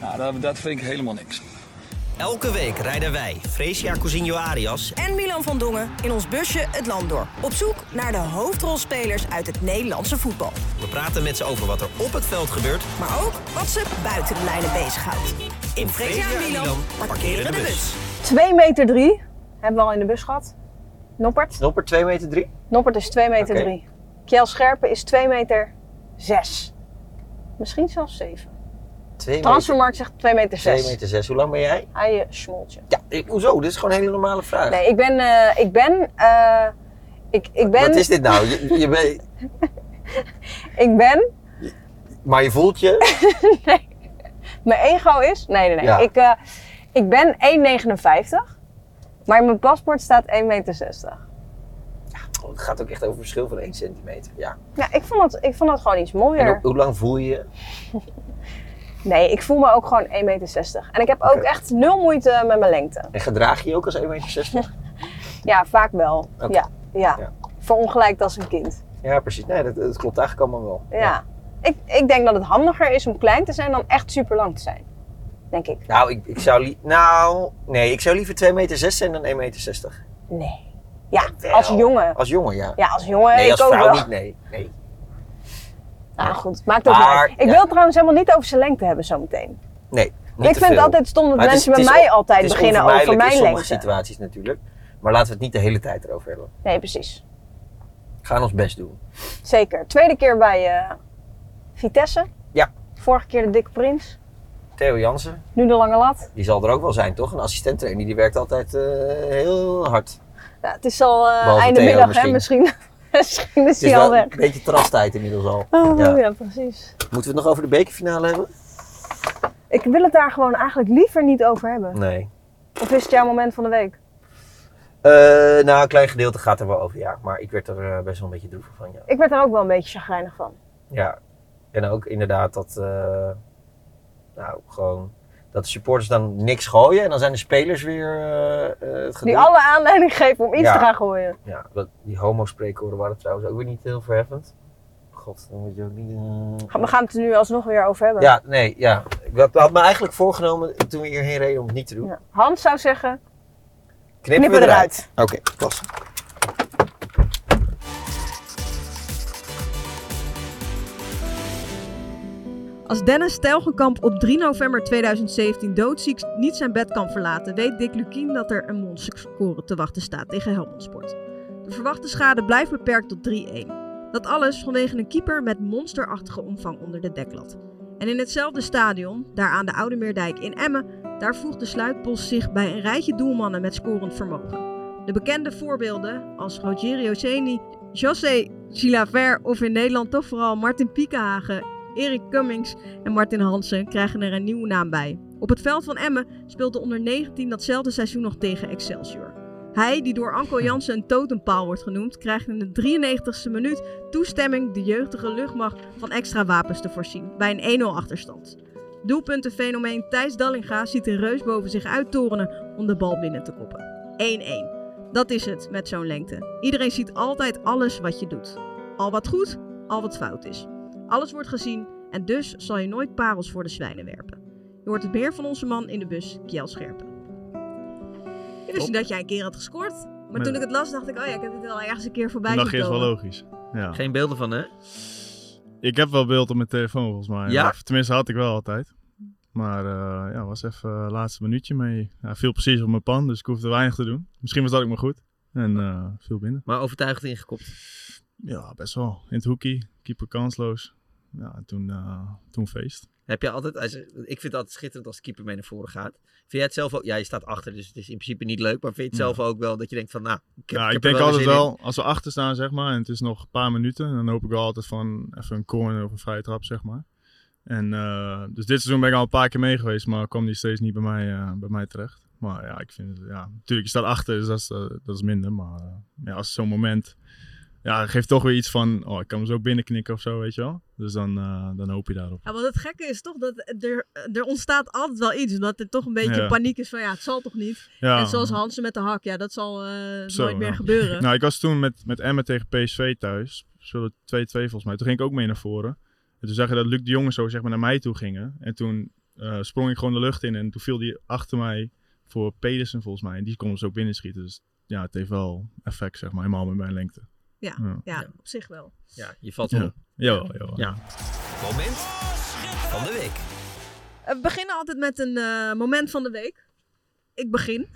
Nou, dat, dat vind ik helemaal niks. Elke week rijden wij, Fresia Cousinho Arias en Milan van Dongen in ons busje het land door. Op zoek naar de hoofdrolspelers uit het Nederlandse voetbal. We praten met ze over wat er op het veld gebeurt. Maar ook wat ze buiten de lijnen bezighoudt. In Fresia en Milan parkeren de bus. 2 meter 3 hebben we al in de bus gehad. Noppert. Noppert 2 meter 3? Noppert is 2 meter Oké. 3. Kjell Scherpen is 2 meter 6. Misschien zelfs 7. 2 meter, Transfermarkt zegt 2 meter 6. 2 meter 6. Hoe lang ben jij? Hij uh, smoltje. Ja, ik- hoezo? Dit is gewoon een hele normale vraag. Nee, ik ben... eh, ik ben... eh, ik, ik ben... Wat is dit nou? Je, je bent- Ik ben... maar je voelt je... Mijn ego is... Nee, nee, nee. Ja. Ik, eh, ik ben 1,59. Maar in mijn paspoort staat 1,60 meter. Oh, het gaat ook echt over verschil van 1 centimeter. Ja. Ja, ik vond, dat, ik vond dat gewoon iets En mooier. hoe, hoe lang voel je je? Nee, ik voel me ook gewoon 1,60 meter. En ik heb ook echt nul moeite met mijn lengte. En gedraag je je ook als 1,60 meter? Ja, vaak wel. Oké. Ja, ja. Ja. Verongelijkt als een kind. Ja, precies. Nee, dat, dat klopt eigenlijk allemaal wel. Ja. Ik, ik denk dat het handiger is om klein te zijn dan echt super lang te zijn. Denk ik. Nou, ik, ik zou Nou, nee, ik zou liever 2 meter 6 zijn dan 1,60 meter. Nee. Ja, als jongen. Als jongen, ja. Ja, als jongen. nee, ik als ook vrouw wel. niet, nee. nee. Nou goed, maakt ook Maar, niet uit. Ik ja. wil trouwens helemaal niet over zijn lengte hebben zometeen. Nee, niet Ik vind het altijd stom dat Maar het is- mensen het bij mij altijd het is beginnen over mijn in sommige lengte. situaties natuurlijk. Maar laten we het niet de hele tijd erover hebben. Nee, precies. We gaan ons best doen. Zeker. Tweede keer bij eh, Vitesse. Ja. Vorige keer de dikke prins. Theo Jansen, Nu de lange lat. die zal er ook wel zijn, toch? Een assistent-trainer, die werkt altijd eh, heel hard. Ja, het is al Behalve einde middag, misschien. hè? Misschien, misschien is hij al weg. een beetje trastijd inmiddels al. Oh, Ja. ja. precies. Moeten we het nog over de bekerfinale hebben? Ik wil het daar gewoon eigenlijk liever niet over hebben. Nee. Of is het jouw moment van de week? Eh, nou, een klein gedeelte gaat er wel over, ja. Maar ik werd er eh, best wel een beetje droevig van, ja. Ik werd er ook wel een beetje chagrijnig van. Ja. En ook inderdaad dat, eh, nou, gewoon, dat de supporters dan niks gooien. En dan zijn de spelers weer eh, eh, het gedoe. Die alle aanleiding geven om iets Ja. te gaan gooien. Ja, dat, die homo-spreekwoorden waren trouwens ook weer niet heel verheffend. God, dan moet je ook niet... eh, We gaan het er nu alsnog weer over hebben. Ja, nee, ja. Ik had, had me eigenlijk voorgenomen toen we hierheen reden om het niet te doen. Ja. Hans zou zeggen, Knippen, Knippen we eruit. eruit. Oké, klasse. Als Dennis Telgenkamp op 3 november 2017 doodziek niet zijn bed kan verlaten, weet Dick Lukien dat er een monsterscore te wachten staat tegen Helmond Sport. De verwachte schade blijft beperkt tot 3-1. Dat alles vanwege een keeper met monsterachtige omvang onder de deklat. En in hetzelfde stadion, daar aan de Oude Meerdijk in Emmen, daar voegt de sluitpost zich bij een rijtje doelmannen met scorend vermogen. De bekende voorbeelden als Rogerio Ceni, José Chilavert of in Nederland toch vooral Martin Piekenhagen, Erik Cummings en Martin Hansen krijgen er een nieuwe naam bij. Op het veld van Emmen speelt de onder 19 datzelfde seizoen nog tegen Excelsior. Hij, die door Anko Jansen een totempaal wordt genoemd, krijgt in de 93ste minuut toestemming de jeugdige luchtmacht van extra wapens te voorzien bij een 1-0 achterstand. Doelpuntenfenomeen Thijs Dallinga ziet een reus boven zich uittorenen om de bal binnen te koppen. 1-1. Dat is het met zo'n lengte. Iedereen ziet altijd alles wat je doet. Al wat goed, al wat fout is. Alles wordt gezien en dus zal je nooit parels voor de zwijnen werpen. Je hoort het meer van onze man in de bus, Kjell Scherpen. Ik wist niet dat jij een keer had gescoord. Maar toen ik het las, dacht ik, oh ja, ik heb dit wel ergens een keer voorbij Dat zien is wel komen. logisch. Ja. Geen beelden van, hè? Ik heb wel beeld op mijn telefoon volgens mij. Ja? Of tenminste had ik wel altijd. Maar eh ja, was even het laatste minuutje mee. Ja, viel precies op mijn pan, dus ik hoefde weinig te doen. Misschien was dat ook maar goed. En eh viel binnen. Maar overtuigend ingekopt. Ja, best wel. In het hoekie, keeper kansloos. Ja, en toen, eh, toen feest. Heb je altijd, als ik vind het altijd schitterend als de keeper mee naar voren gaat. Vind jij het zelf ook, ja je staat achter dus het is in principe niet leuk. Maar vind je het Ja. zelf ook wel dat je denkt van nou, ik, heb, ja, ik, ik, denk wel altijd in. wel, als we achter staan, zeg maar, en het is nog een paar minuten, dan hoop ik wel altijd van even een corner of een vrije trap, zeg maar. En, eh, dus dit seizoen ben ik al een paar keer mee geweest, maar kwam die steeds niet bij mij, eh, bij mij terecht. Maar ja, ik vind het, ja, natuurlijk, je staat achter, dus dat is, dat is minder. Maar ja, als zo'n moment, ja, geeft toch weer iets van, oh, ik kan hem zo binnenknikken of zo, weet je wel. Dus dan, eh, dan hoop je daarop. Ja, want het gekke is toch dat er, er ontstaat altijd wel iets. Omdat er toch een beetje Ja. paniek is van ja, het zal toch niet. Ja. En zoals Hansen met de hak, ja, dat zal eh, Zo, nooit meer gebeuren. Nou, ik was toen met, met Emmen tegen PSV thuis. We speelden 2-2 volgens mij. Toen ging ik ook mee naar voren. En toen zag je dat Luc de Jonge zo zeg maar, naar mij toe gingen. En toen eh, sprong ik gewoon de lucht in. En toen viel die achter mij voor Pedersen volgens mij. En die kon hem zo binnenschieten. Dus ja, het heeft wel effect, zeg maar. Helemaal met mijn lengte. Ja, Ja. ja, op zich wel. Ja, je valt Ja. wel op. Jawel. Ja. Moment van de week. We beginnen altijd met een eh, moment van de week. Ik begin.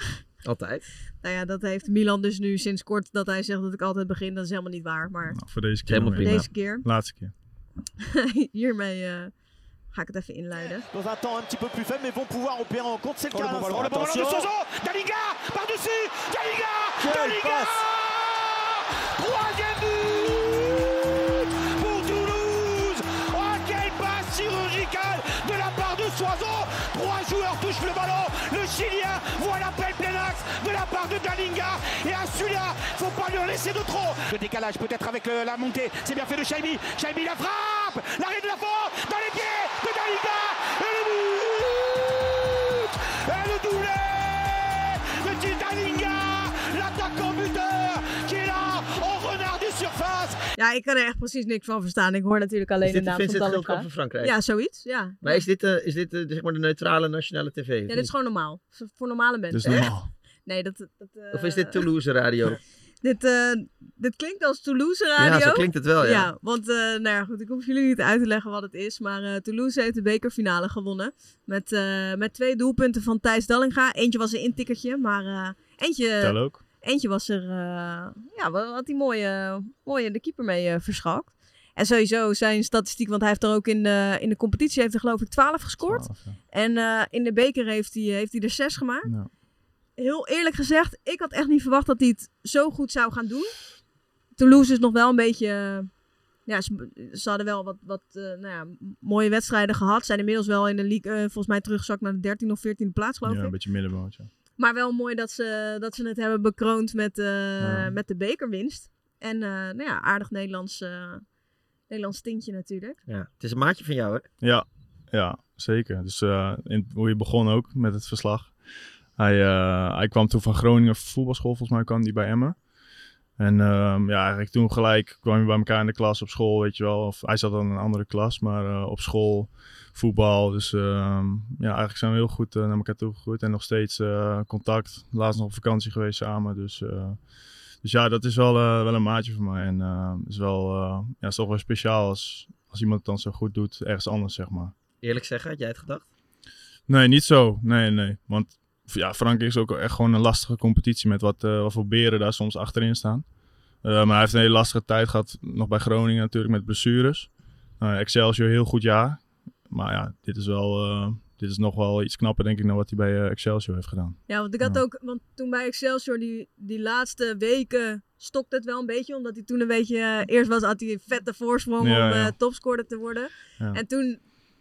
Altijd. Nou ja, dat heeft Milan dus nu sinds kort dat hij zegt dat ik altijd begin. Dat is helemaal niet waar. Maar Nou, voor deze keer. Helemaal deze keer, Laatste keer. hiermee eh, ga ik het even inleiden. Dans un temps un petit peu plus faible, mais vont pouvoir opérer en compte. C'est le cas. Oh, ballon de. Soso Par-dessus Troisième but pour Toulouse Oh, quelle passe chirurgicale de la part de Soiseau Trois joueurs touchent le ballon. Le Chilien voit l'appel plein axe de la part de Dalinga. Et à celui-là, faut pas lui en laisser de trop. Le décalage peut-être avec la montée. C'est bien fait de Chaimi. Chaimi la frappe L'arrêt de la force dans les pieds de Dalinga Et le Ja, ik kan er echt precies niks van verstaan. Ik hoor natuurlijk alleen de naam van Vincent van Frankrijk? Ja, zoiets. Ja. Maar is dit, eh, is dit eh, de, zeg maar de neutrale nationale tv? Ja, dit is gewoon normaal. Voor- normale mensen. Dus normaal? Nee, dat... dat eh, Of is dit Toulouse radio? Dit, eh, dit klinkt als Toulouse radio. Ja, zo klinkt het wel, ja. want eh, nou ja, goed, ik hoef jullie niet uit te leggen wat het is. Maar eh, Toulouse heeft de bekerfinale gewonnen. Met, eh, met twee doelpunten van Thijs Dallinga. Eentje was een intikkertje, maar eh, eentje, Tel ook. Eentje was er... eh, ja, had hij mooie, mooie de keeper mee eh verschalkt. En sowieso zijn statistiek, want hij heeft er ook in de, in de competitie heeft er geloof ik 12 gescoord. En eh, in de beker heeft hij, heeft hij er 6 gemaakt. Ja. Heel eerlijk gezegd, ik had echt niet verwacht dat hij het zo goed zou gaan doen. Toulouse is nog wel een beetje... Ja, ze, ze hadden wel wat, wat nou ja, mooie wedstrijden gehad. Zijn inmiddels wel in de league volgens mij teruggezakt naar de 13e of 14e plaats, geloof Ja, ik. een beetje middenmootje. Maar wel mooi dat ze, dat ze het hebben bekroond met, eh, Ja. met de bekerwinst. En eh, nou ja, aardig Nederlands, eh, Nederlands tintje natuurlijk. Ja, het is een maatje van jou, hè? Ja, ja zeker. Dus eh, in, hoe je begon ook met het verslag. Hij, eh, hij kwam toen van Groningen voetbalschool, volgens mij kwam hij bij Emmen. En ehm, ja, eigenlijk toen gelijk kwamen we bij elkaar in de klas op school, weet je wel. Of hij zat dan in een andere klas, maar eh, op school voetbal. Dus ehm, ja, eigenlijk zijn we heel goed eh, naar elkaar toe gegroeid. En nog steeds eh, contact. Laatst nog op vakantie geweest samen. Dus, dus ja, dat is wel, wel een maatje voor mij. En eh, is wel, ja, is toch wel speciaal als, als iemand het dan zo goed doet, ergens anders, zeg maar. Eerlijk zeggen, had jij het gedacht? Nee, niet zo. Nee, nee. Want ja, Frankrijk is ook echt gewoon een lastige competitie met wat, eh, wat voor beren daar soms achterin staan. Eh, maar hij heeft een hele lastige tijd gehad, nog bij Groningen natuurlijk, met blessures. Uh, Excelsior, heel goed jaar. Maar ja, dit is wel, eh, dit is nog wel iets knapper denk ik dan wat hij bij eh, Excelsior heeft gedaan. Ja, want ik had ook, want toen bij Excelsior die, die laatste weken stokte het wel een beetje. Omdat hij toen een beetje, eh, eerst was, had hij een vette voorsprong Ja, om eh, ja. topscorer te worden. Ja. En toen,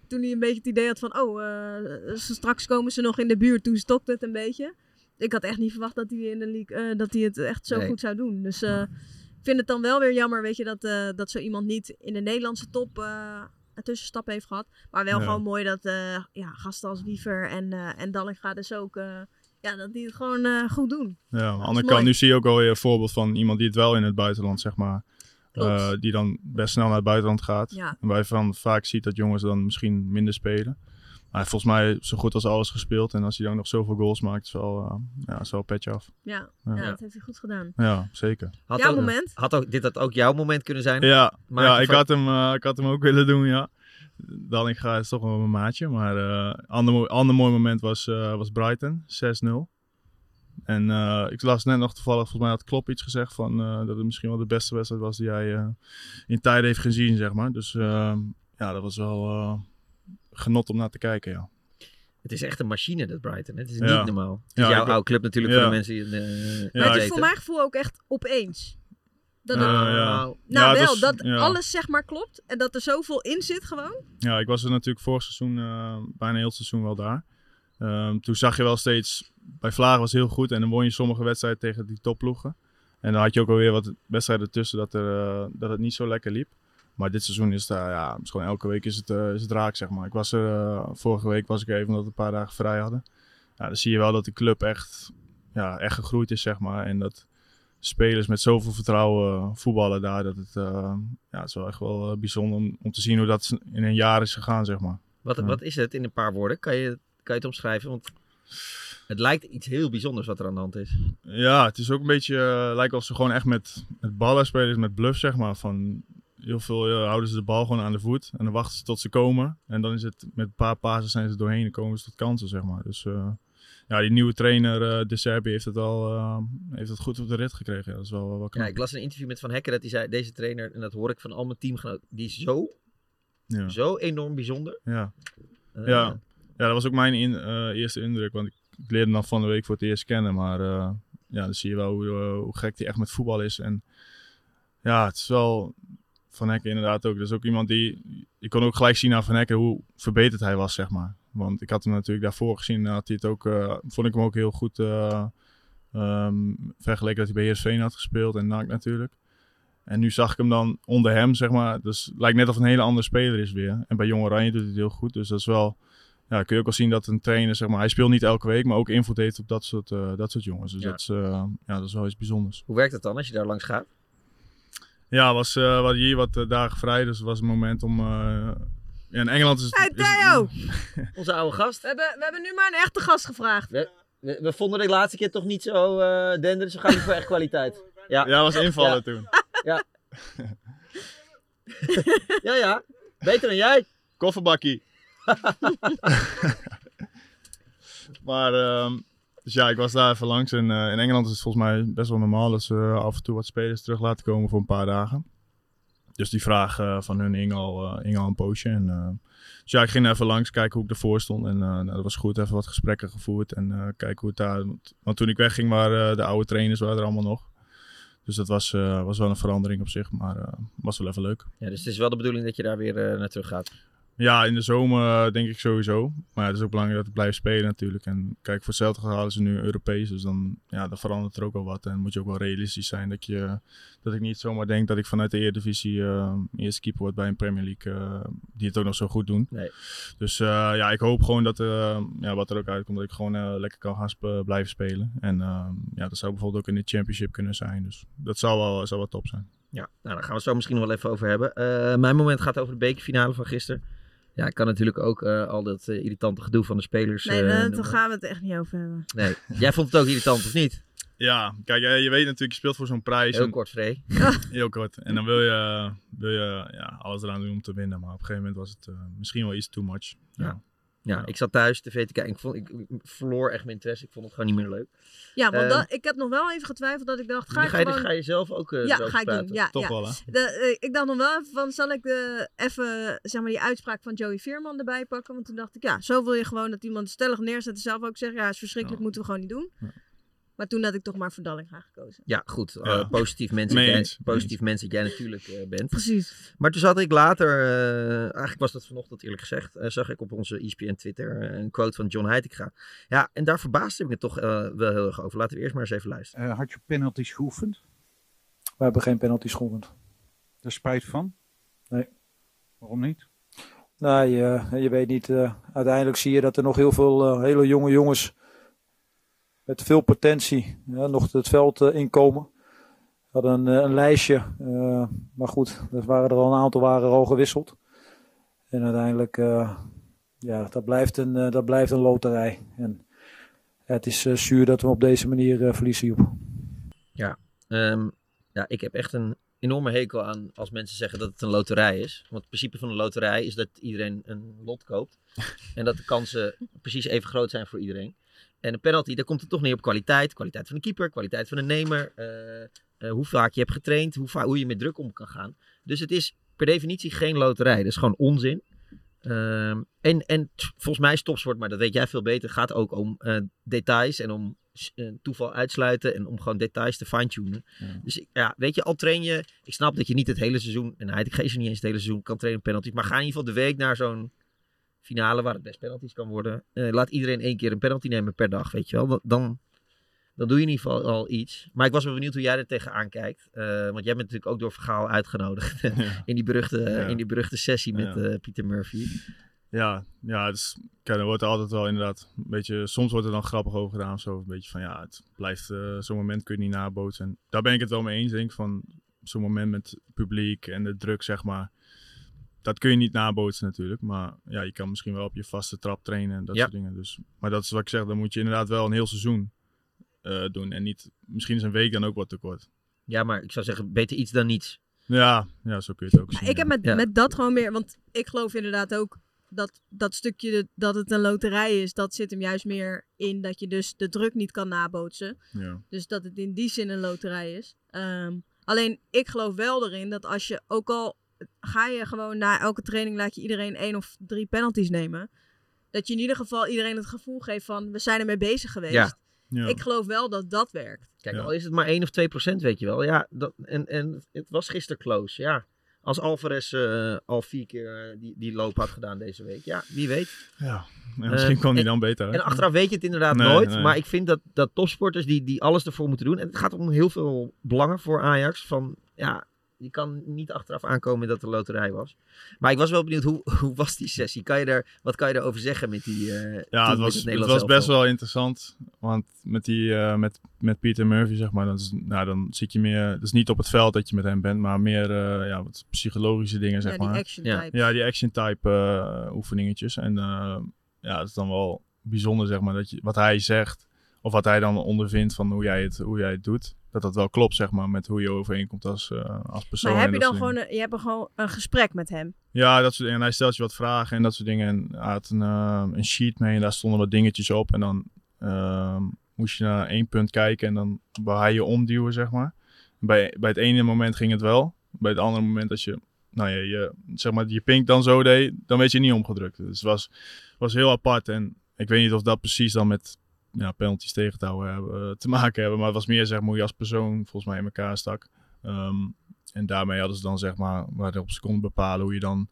toen hij een beetje het idee had van, oh, eh, straks komen ze nog in de buurt. Toen stokte het een beetje. Ik had echt niet verwacht dat hij in de league, eh, dat hij het echt zo Nee. goed zou doen. Dus eh, ik vind het dan wel weer jammer, weet je, dat, eh, dat zo iemand niet in de Nederlandse top eh, een tussenstap heeft gehad. Maar wel Ja. gewoon mooi dat eh, ja, gasten als Wiever en, eh en Dallinga dus ook, eh, ja, dat die het gewoon eh, goed doen. Ja, aan de andere kant, nu zie je ook alweer een voorbeeld van iemand die het wel in het buitenland, zeg maar. Eh, die dan best snel naar het buitenland gaat. Ja. En waar je van vaak ziet dat jongens dan misschien minder spelen. Maar hij heeft volgens mij zo goed als alles gespeeld. En als hij dan nog zoveel goals maakt, is wel, eh, ja, is wel een petje af. Ja, Ja. ja. dat heeft hij goed gedaan. Ja, zeker. Had Jouw ook, moment? Had ook, dit had ook jouw moment kunnen zijn? Ja, ja ik, had hem, eh, ik had hem ook willen doen, ja. Dallinga is toch wel mijn maatje. Maar eh, een ander, mooi- ander mooi moment was, eh, was Brighton, 6-0. En eh, ik las net nog toevallig, volgens mij had Klopp iets gezegd van eh, dat het misschien wel de beste wedstrijd was die hij eh, in tijden heeft gezien, zeg maar. Dus eh, ja, dat was wel eh, genot om naar te kijken, ja. Het is echt een machine, dat Brighton. hè? Het is Ja. niet normaal. Het is Ja, jouw ik- oude club natuurlijk, Ja. voor de mensen die... Ja, maar het is voor mijn gevoel ook echt opeens. Dat het- ja. Nou, Ja, wel, was- dat ja. alles zeg maar klopt en dat er zoveel in zit gewoon. Ja, ik was er natuurlijk vorig seizoen, eh, bijna heel het seizoen wel daar. Ehm, toen zag je wel steeds, bij Vlagen was het heel goed en dan won je sommige wedstrijden tegen die topploegen. En dan had je ook alweer wat wedstrijden tussen dat, er, eh, dat het niet zo lekker liep. Maar dit seizoen is het, eh, ja, is gewoon elke week is het, eh, is het raak, zeg maar. Ik was er, vorige week was ik even omdat we een paar dagen vrij hadden. Ja, dan zie je wel dat die club echt, ja, echt gegroeid is, zeg maar. En dat spelers met zoveel vertrouwen voetballen daar, dat het, ja, het is wel echt wel bijzonder om, om te zien hoe dat in een jaar is gegaan, zeg maar. Wat, wat is het in een paar woorden? Kan je, je het omschrijven? Want het lijkt iets heel bijzonders wat er aan de hand is. Ja, het is ook een beetje, eh, lijkt alsof ze gewoon echt met, met ballen spelen, met bluff zeg maar. Van heel veel eh, houden ze de bal gewoon aan de voet en dan wachten ze tot ze komen. En dan is het met een paar pasen zijn ze doorheen en komen ze tot kansen zeg maar. Dus eh, ja, die nieuwe trainer, De Serbi, heeft het al heeft het goed op de rit gekregen. Ja, dat is wel, wel knap. Ja, ik las een interview met Van Hekken dat hij zei, deze trainer, en dat hoor ik van al mijn teamgenoten, die is zo, Ja. zo enorm bijzonder. Ja. Ja. Ja, dat was ook mijn in- eh, eerste indruk. Want ik, leerde hem van de week voor het eerst kennen. Maar eh, ja, dan zie je wel hoe, eh, hoe gek hij echt met voetbal is. En ja, het is wel Van Hekken inderdaad ook. Dat is ook iemand die... Ik kon ook gelijk zien aan Van Hekken hoe verbeterd hij was, zeg maar. Want ik had hem natuurlijk daarvoor gezien. Had hij het ook, vond ik hem ook heel goed eh, ehm, vergeleken dat hij bij Heersveen had gespeeld. En NAC natuurlijk. En nu zag ik hem dan onder hem, zeg maar. Dus het lijkt net of een hele andere speler is weer. En bij Jong Oranje doet hij het heel goed. Dus dat is wel... Ja, kun je ook wel zien dat een trainer, zeg maar... Hij speelt niet elke week, maar ook invloed heeft op dat soort, eh, dat soort jongens. Dus Ja. dat, is, eh, ja, dat is wel iets bijzonders. Hoe werkt het dan als je daar langs gaat? Ja, was, eh, we hadden hier wat eh, dagen vrij. Dus het was een moment om... eh, ja, in Engeland is het... Hey het- Theo! Onze oude gast. We hebben, we hebben nu maar een echte gast gevraagd. We, we, we vonden de laatste keer toch niet zo eh denderen, zo gaan we voor echt kwaliteit. Ja, Ja, was invallen Ja. toen. Ja. ja, ja. Beter dan jij. Kofferbakkie. maar, ehm, dus ja, ik was daar even langs. En eh, in Engeland is het volgens mij best wel normaal dat ze eh, af en toe wat spelers terug laten komen voor een paar dagen. Dus die vraag eh, van hun hing al, een poosje. En, dus ja, ik ging even langs kijken hoe ik ervoor stond. En nou, dat was goed. Even wat gesprekken gevoerd. En kijken hoe het daar... Want, toen ik wegging waren de oude trainers waren er allemaal nog. Dus dat was, was wel een verandering op zich. Maar was wel even leuk. Ja, dus het is wel de bedoeling dat je daar weer naar terug gaat. Ja, in de zomer eh, denk ik sowieso. Maar het is ook belangrijk dat ik blijf spelen natuurlijk. En kijk, voor hetzelfde halen ze nu Europees. Dus dan, ja, dan verandert er ook wel wat. En moet je ook wel realistisch zijn dat, je, dat ik niet zomaar denk dat ik vanuit de Eredivisie eh eerste keeper word bij een Premier League. eh, die het ook nog zo goed doen. Nee. Dus ja, ik hoop gewoon dat ja, wat er ook uitkomt, dat ik gewoon lekker kan gaan sp- blijven spelen. En ja, dat zou bijvoorbeeld ook in de Championship kunnen zijn. Dus dat zou wel, zou wel top zijn. Ja, nou, daar gaan we het zo misschien nog wel even over hebben. Mijn moment gaat over de bekerfinale van gisteren. Ja, ik kan natuurlijk ook eh, al dat eh, irritante gedoe van de spelers. Nee, eh, daar noemen. gaan we het echt niet over hebben. Nee, jij vond het ook irritant, of niet? Ja, kijk, eh, je weet natuurlijk, je speelt voor zo'n prijs. Heel en- kort, Free. Heel kort. En dan wil je, wil je ja, alles eraan doen om te winnen. Maar op een gegeven moment was het eh, misschien wel iets too much. Ja. Ja, ik zat thuis tv te kijken. Ik, vond, ik, ik verloor echt mijn interesse. Ik vond het gewoon niet meer leuk. Ja, want Eh, dat, ik had nog wel even getwijfeld dat ik dacht, ga je, gewoon... ga je zelf ook eh, ja, ga ik praten? doen. Ja, Toch ja. wel, hè? De, eh, ik dacht nog wel even van, zal ik de, even zeg maar, die uitspraak van Joey Veerman erbij pakken? Want toen dacht ik, ja, zo wil je gewoon dat iemand stellig neerzet en zelf ook zegt, ja, is verschrikkelijk, moeten we gewoon niet doen. Maar toen had ik toch maar voor Dallinga gekozen. Ja, goed. eh, positief mensen, jij, positief mensen dat jij natuurlijk eh, bent. Precies. Maar toen zat ik later, eh, eigenlijk was dat vanochtend eerlijk gezegd, eh, zag ik op onze ESPN Twitter een quote van John Heitinga. Ja, en daar verbaasde ik me toch eh, wel heel erg over. Laten we eerst maar eens even luisteren. Eh, had je penalties geoefend? We hebben geen penalties geoefend. Daar spijt van? Nee. Waarom niet? Nee, je, je weet niet. eh, uiteindelijk zie je dat er nog heel veel hele jonge jongens met veel potentie ja, nog het veld eh, inkomen. We hadden een, eh, een lijstje, eh, maar goed, er waren er al een aantal waren al gewisseld. En uiteindelijk, ja, dat blijft een, dat blijft een loterij. En het is zuur dat we op deze manier verliezen, Joep. Ja, ehm, ja, ik heb echt een enorme hekel aan als mensen zeggen dat het een loterij is. Want het principe van een loterij is dat iedereen een lot koopt. en dat de kansen precies even groot zijn voor iedereen. En een penalty, daar komt het toch neer op kwaliteit. Kwaliteit van de keeper, kwaliteit van de nemer. eh, eh, hoe vaak je hebt getraind, hoe, hoe je met druk om kan gaan. Dus het is per definitie geen loterij. Dat is gewoon onzin. Ehm, en, en volgens mij is topsport, maar dat weet jij veel beter, gaat ook om eh, details en om toeval uitsluiten en om gewoon details te fine-tunen. Dus ik- ja, weet je, al train je... Ik snap dat je niet het hele seizoen, en hij geeft niet eens het hele seizoen, kan trainen op penalties. Maar ga in ieder geval de week naar zo'n finale waar het best penalties kan worden. Eh, laat iedereen één keer een penalty nemen per dag, weet je wel. Dan- Dan, dan doe je in ieder geval al iets. Maar ik was wel benieuwd hoe jij er tegenaan kijkt. Eh, want jij bent natuurlijk ook door Vergaal uitgenodigd in, die beruchte, Ja. in die beruchte sessie met Ja. eh, Pieter Murphy. Ja, ja is, kijk, er wordt altijd wel inderdaad een beetje, soms wordt er dan grappig over gedaan. Zo een beetje van ja, het blijft, zo'n moment kun je niet nabootsen. En daar ben ik het wel mee eens, denk ik, van zo'n moment met het publiek en de druk, zeg maar. Dat kun je niet nabootsen natuurlijk, maar ja, je kan misschien wel op je vaste trap trainen en dat Ja. soort dingen. Dus, maar dat is wat ik zeg, dan moet je inderdaad wel een heel seizoen eh, doen. En niet, misschien is een week dan ook wat te kort. Ja, maar ik zou zeggen, beter iets dan niets. Ja, ja zo kun je het ook zien. Ik heb met, Ja. met dat gewoon meer, want ik geloof inderdaad ook dat dat stukje dat het een loterij is, dat zit hem juist meer in dat je dus de druk niet kan nabootsen. Ja. Dus dat het in die zin een loterij is. Ehm, alleen ik geloof wel erin dat als je ook al ga je gewoon na elke training laat je iedereen één of drie penalties nemen. Dat je in ieder geval iedereen het gevoel geeft van we zijn ermee bezig geweest. Ja. Ja. Ik geloof wel dat dat werkt. Kijk, Ja. al is het maar 1 of 2 procent, weet je wel. Ja, dat, en, en het was gisteren close, ja. Als Alvarez eh, al vier keer eh, die, die loop had gedaan deze week. Ja, wie weet. Ja, ja, misschien Eh, kwam hij en- dan beter uit. En achteraf weet je het inderdaad Nee, nooit. nee. Maar ik vind dat, dat topsporters die, die alles ervoor moeten doen. En het gaat om heel veel belangen voor Ajax. Van, ja, je kan niet achteraf aankomen dat het een loterij was. Maar ik was wel benieuwd, hoe, hoe was die sessie? Kan je er, wat kan je erover zeggen met die eh, team, Ja, het was, het was best wel interessant. Want met, die, eh, met, met Peter Murphy, zeg maar, dan, is, nou, dan zit je meer... Het is niet op het veld dat je met hem bent, maar meer eh, ja, wat psychologische dingen, zeg Ja, die maar. action Ja. type. Ja, die action type eh, oefeningetjes. En eh, ja, het is dan wel bijzonder, zeg maar, dat je, wat hij zegt... Of wat hij dan ondervindt van hoe jij het, hoe jij het doet. Dat dat wel klopt, zeg maar, met hoe je overeenkomt als, eh, als persoon. Maar heb je dat dan gewoon een, je hebt gewoon een gesprek met hem? ja, dat soort dingen. En hij stelt je wat vragen en dat soort dingen. En hij had een, eh, een sheet mee en daar stonden wat dingetjes op. En dan ehm, moest je naar één punt kijken en dan wou hij je omduwen, zeg maar. Bij, bij het ene moment ging het wel. Bij het andere moment als je, nou ja, je, zeg maar, je pink dan zo deed, dan werd je niet omgedrukt. Dus het was, was heel apart. En ik weet niet of dat precies dan met ja, penalties tegen te houden hebben, eh, te maken hebben. Maar het was meer, zeg maar, hoe je als persoon volgens mij in elkaar stak. Ehm, en daarmee hadden ze dan, zeg maar, waarop ze konden bepalen hoe je dan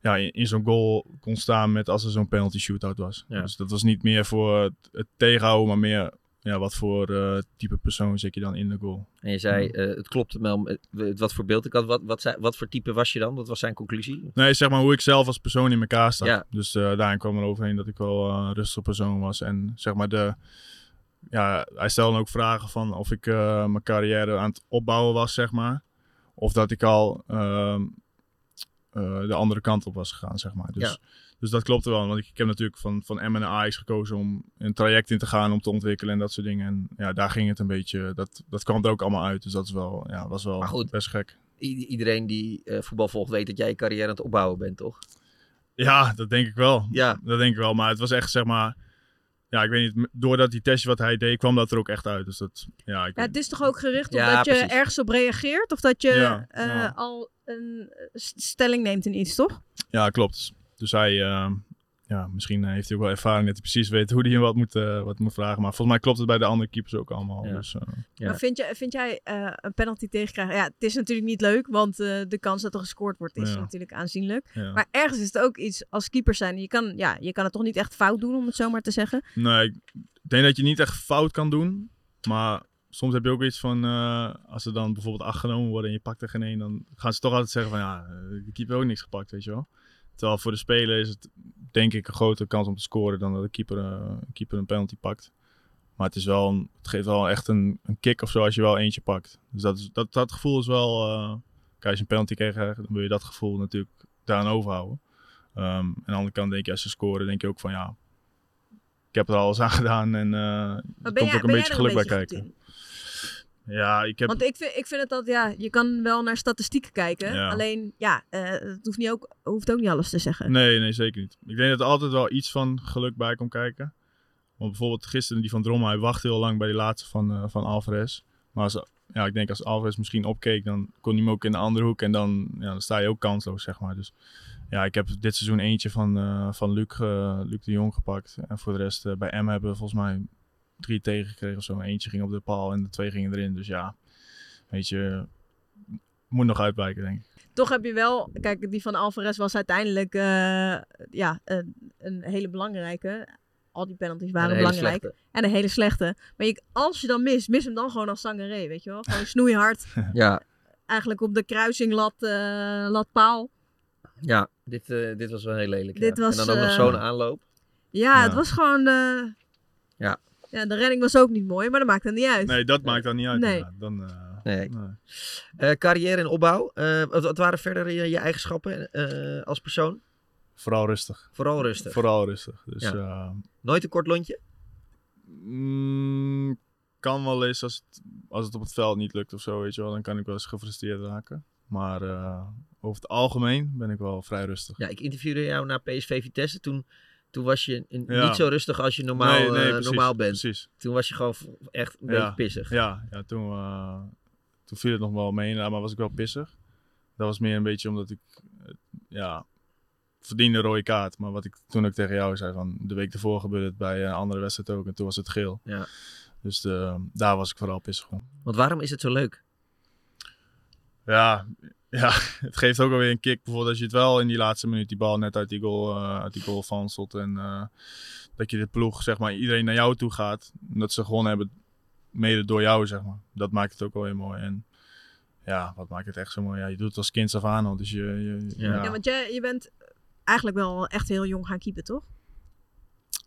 ja, in, in zo'n goal kon staan met als er zo'n penalty shootout was. Ja. Dus dat was niet meer voor het, het tegenhouden, maar meer ja, wat voor eh, type persoon zit je dan in de goal. En je zei, eh, het klopt wel, wat voor beeld ik had. Wat, wat, zei, wat voor type was je dan? Wat was zijn conclusie? Nee, zeg maar hoe ik zelf als persoon in elkaar sta. Ja. Dus eh daarin kwam er overheen dat ik wel een rustige persoon was. En zeg maar de... Ja, hij stelde ook vragen van of ik mijn carrière aan het opbouwen was, zeg maar. Of dat ik al ehm, eh, de andere kant op was gegaan, zeg maar. Dus, Ja. Dus dat klopte wel. Want ik, ik heb natuurlijk van, van naar Ajax gekozen om een traject in te gaan, om te ontwikkelen en dat soort dingen. En ja, daar ging het een beetje... Dat, dat kwam er ook allemaal uit. Dus dat is wel, ja, was wel Maar goed. best gek. Iedereen die eh, voetbal volgt weet dat jij je carrière aan het opbouwen bent, toch? Ja, dat denk ik wel. Ja. Dat denk ik wel. Maar het was echt, zeg maar... Ja, ik weet niet. Doordat die testje wat hij deed, kwam dat er ook echt uit. Dus dat... Ja, ik Ja, het is toch ook gericht op Ja, dat je precies. ergens op reageert? Of dat je Ja, eh, ja. al een eh, st- stelling neemt in iets, toch? Ja, klopt. Dus hij... ehm, ja, misschien heeft hij ook wel ervaring dat hij precies weet hoe hij hem wat moet, eh, wat moet vragen. Maar volgens mij klopt het bij de andere keepers ook allemaal. Ja. Dus, eh, Ja. Maar vind, je, vind jij eh, een penalty tegenkrijgen? Ja, het is natuurlijk niet leuk, want eh, de kans dat er gescoord wordt is Ja. natuurlijk aanzienlijk. Ja. Maar ergens is het ook iets als keeper zijn. Je kan, ja, je kan het toch niet echt fout doen, om het zo maar te zeggen. Nee, ik denk dat je niet echt fout kan doen. Maar soms heb je ook iets van, eh, als er dan bijvoorbeeld acht genomen worden en je pakt er geen één, dan gaan ze toch altijd zeggen van, ja, de keeper heeft ook niks gepakt, weet je wel. Terwijl voor de speler is het, denk ik, een grotere kans om te scoren dan dat de keeper, eh, een keeper een penalty pakt. Maar het, is wel een, het geeft wel echt een, een kick of zo als je wel eentje pakt. Dus dat, is, dat, dat gevoel is wel, eh, kijk, als je een penalty krijgt, dan wil je dat gevoel natuurlijk daaraan overhouden. Ehm, aan de andere kant denk je, als ze scoren, denk je ook van, ja, ik heb er alles aan gedaan en eh er komt jij- ook een beetje geluk bij kijken. Ja, ik heb... Want ik vind, ik vind het dat, ja, je kan wel naar statistieken kijken. Ja. Alleen, ja, eh, het hoeft, niet ook, hoeft ook niet alles te zeggen. Nee, nee, zeker niet. Ik denk dat er altijd wel iets van geluk bij komt kijken. Want bijvoorbeeld gisteren die van Drommel, hij wacht heel lang bij die laatste van, eh, van Alvarez. Maar als, ja, ik denk als Alvarez misschien opkeek, dan kon hij hem ook in de andere hoek. En dan, ja, dan sta je ook kansloos, zeg maar. Dus ja, ik heb dit seizoen eentje van, eh, van Luc, Luc de Jong gepakt. En voor de rest, bij M hebben we volgens mij drie tegengekregen of zo. Eentje ging op de paal en de twee gingen erin. Dus ja, weet je, moet nog uitwijken, denk ik. Toch heb je wel, kijk, die van Alvarez was uiteindelijk eh, ja, een, een hele belangrijke. Al die penalties waren belangrijk. slechte. En een hele slechte. Maar je, als je dan mist, mis hem dan gewoon als Sangaré, weet je wel? Gewoon snoeihard. Ja, Eigenlijk op de kruising lat, eh, lat paal. ja dit, eh, dit was wel heel lelijk. Dit ja. was, en dan ook nog zo'n aanloop. Ja, het was gewoon... Ja. Ja, de redding was ook niet mooi, maar dat maakt het niet uit. Nee, dat maakt dan niet uit. Nee. Dan, eh, Nee. Eh, carrière en opbouw. Eh, wat, wat waren verder je, je eigenschappen eh, als persoon? Vooral rustig. Vooral rustig. Vooral rustig. Dus, Ja. eh, Nooit een kort lontje? Mm, kan wel eens als het, als het op het veld niet lukt of zo, weet je wel. Dan kan ik wel eens gefrustreerd raken. Maar eh, over het algemeen ben ik wel vrij rustig. Ja, ik interviewde jou naar PSV Vitesse. Toen, toen was je in- Ja. niet zo rustig als je normaal, Nee, nee, eh, precies, normaal bent. precies. Toen was je gewoon echt een beetje pissig. Ja, ja toen, eh, toen viel het nog wel mee, maar was ik wel pissig. Dat was meer een beetje omdat ik, eh, ja, verdiende een rode kaart. Maar wat ik toen ook tegen jou zei, van de week ervoor gebeurde het bij een andere wedstrijd ook. En toen was het geel. Ja. Dus de, daar was ik vooral pissig om. Want waarom is het zo leuk? Ja, ja, het geeft ook alweer een kick. Bijvoorbeeld als je het wel in die laatste minuut die bal net uit die goal, eh, uit die goal vanselt. En eh, dat je de ploeg, zeg maar, iedereen naar jou toe gaat. En dat ze gewonnen hebben, mede door jou, zeg maar. Dat maakt het ook wel weer mooi. En ja, wat maakt het echt zo mooi? Ja, je doet het als kind af aan al. Dus je, je, ja. Ja, want jij, je bent eigenlijk wel echt heel jong gaan keepen, toch?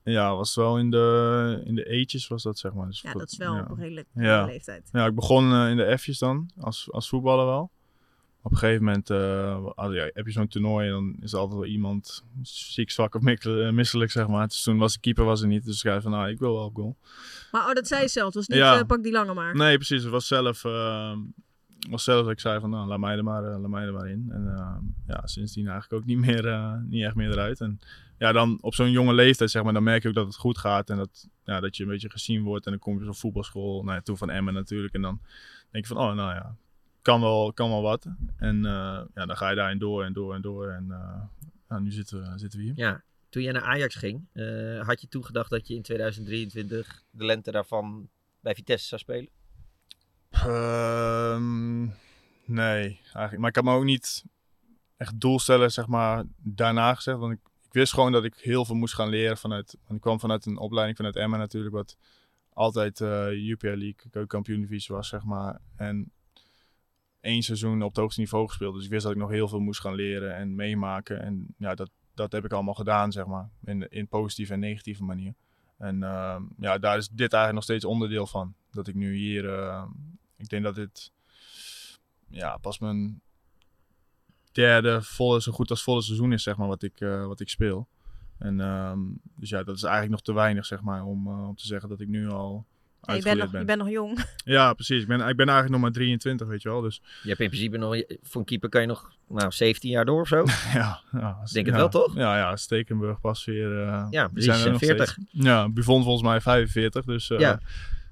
Ja, was wel in de, in de eetjes was dat, zeg maar. Dus Ja, dat is wel op een redelijk ja. jonge leeftijd. Ja, ik begon eh, in de F'jes dan, als, als voetballer wel. Op een gegeven moment eh, ah, ja, heb je zo'n toernooi en dan is er altijd wel iemand ziek, zwak of eh, misselijk, zeg maar. Dus toen was de keeper was er niet, dus ik zei van, nou, ik wil wel op goal. Maar oh, dat zei je zelf. Was niet Ja. eh, pak die lange maar. Nee, precies. Het was zelf, was zelf dat ik zei van, nou, laat mij er maar, laat mij er maar in. En ja, sindsdien eigenlijk ook niet, meer, niet echt meer eruit. En ja, dan op zo'n jonge leeftijd, zeg maar, dan merk je ook dat het goed gaat. En dat, ja, dat je een beetje gezien wordt. En dan kom je op zo'n voetbalschool, nou ja, toen van Emmen natuurlijk. En dan denk je van, oh, nou ja, kan wel, kan wel wat. En eh, ja, dan ga je daarin door en door en door. En eh, nu zitten we, zitten we hier. Ja, toen jij naar Ajax ging, eh, had je toen gedacht dat je in 2023 de lente daarvan bij Vitesse zou spelen? Ehm, nee, eigenlijk. Maar ik had me ook niet echt doelstellen, zeg maar, daarna gezegd. Want ik, ik wist gewoon dat ik heel veel moest gaan leren vanuit... Want ik kwam vanuit een opleiding vanuit Emmen natuurlijk, wat altijd eh Jupiler League, keukenkampioen divisie was, zeg maar. En één seizoen op het hoogste niveau gespeeld. Dus ik wist dat ik nog heel veel moest gaan leren en meemaken. En ja, dat, dat heb ik allemaal gedaan, zeg maar. In, in positieve en negatieve manier. En ehm, ja, daar is dit eigenlijk nog steeds onderdeel van. Dat ik nu hier... eh, ik denk dat dit ja, pas mijn derde volle, zo goed als volle seizoen is, zeg maar, wat ik, eh, wat ik speel. En ehm, dus ja, dat is eigenlijk nog te weinig, zeg maar, om, eh, om te zeggen dat ik nu al Je, bent nog, ben. je bent nog jong. Ja, precies. Ik ben, ik ben eigenlijk nog maar 23, weet je wel. Dus Je hebt in principe nog, voor een keeper kan je nog nou, 17 jaar door of zo. ja, Denk het wel, toch? Ja, ja, Stekenburg pas weer. eh, Ja, precies, zijn er nog 40. steeds. Ja, Buffon volgens mij 45, dus eh, Ja.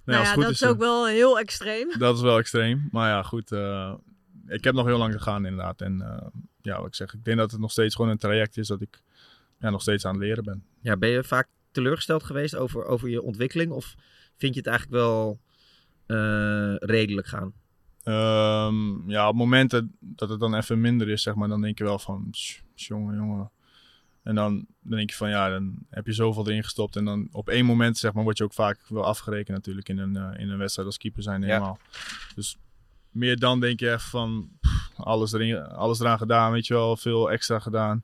nou ja, goed dat is, is ook eh, wel heel extreem. Dat is wel extreem. Maar ja, goed. eh, ik heb nog heel lang gegaan inderdaad. En eh, ja, wat ik zeg, ik denk dat het nog steeds gewoon een traject is dat ik ja, nog steeds aan het leren ben. Ja, ben je vaak teleurgesteld geweest over, over je ontwikkeling? Of vind je het eigenlijk wel eh, redelijk gaan? Ehm, ja, op momenten dat het dan even minder is, zeg maar, dan denk je wel van, "Tss, jongen, jongen. En dan, dan denk je van, ja, dan heb je zoveel erin gestopt. En dan op één moment, zeg maar, word je ook vaak wel afgerekend natuurlijk in een, eh, in een wedstrijd als keeper zijn Ja. helemaal. Dus meer dan denk je echt van, pff, alles, erin, alles eraan gedaan, weet je wel, veel extra gedaan.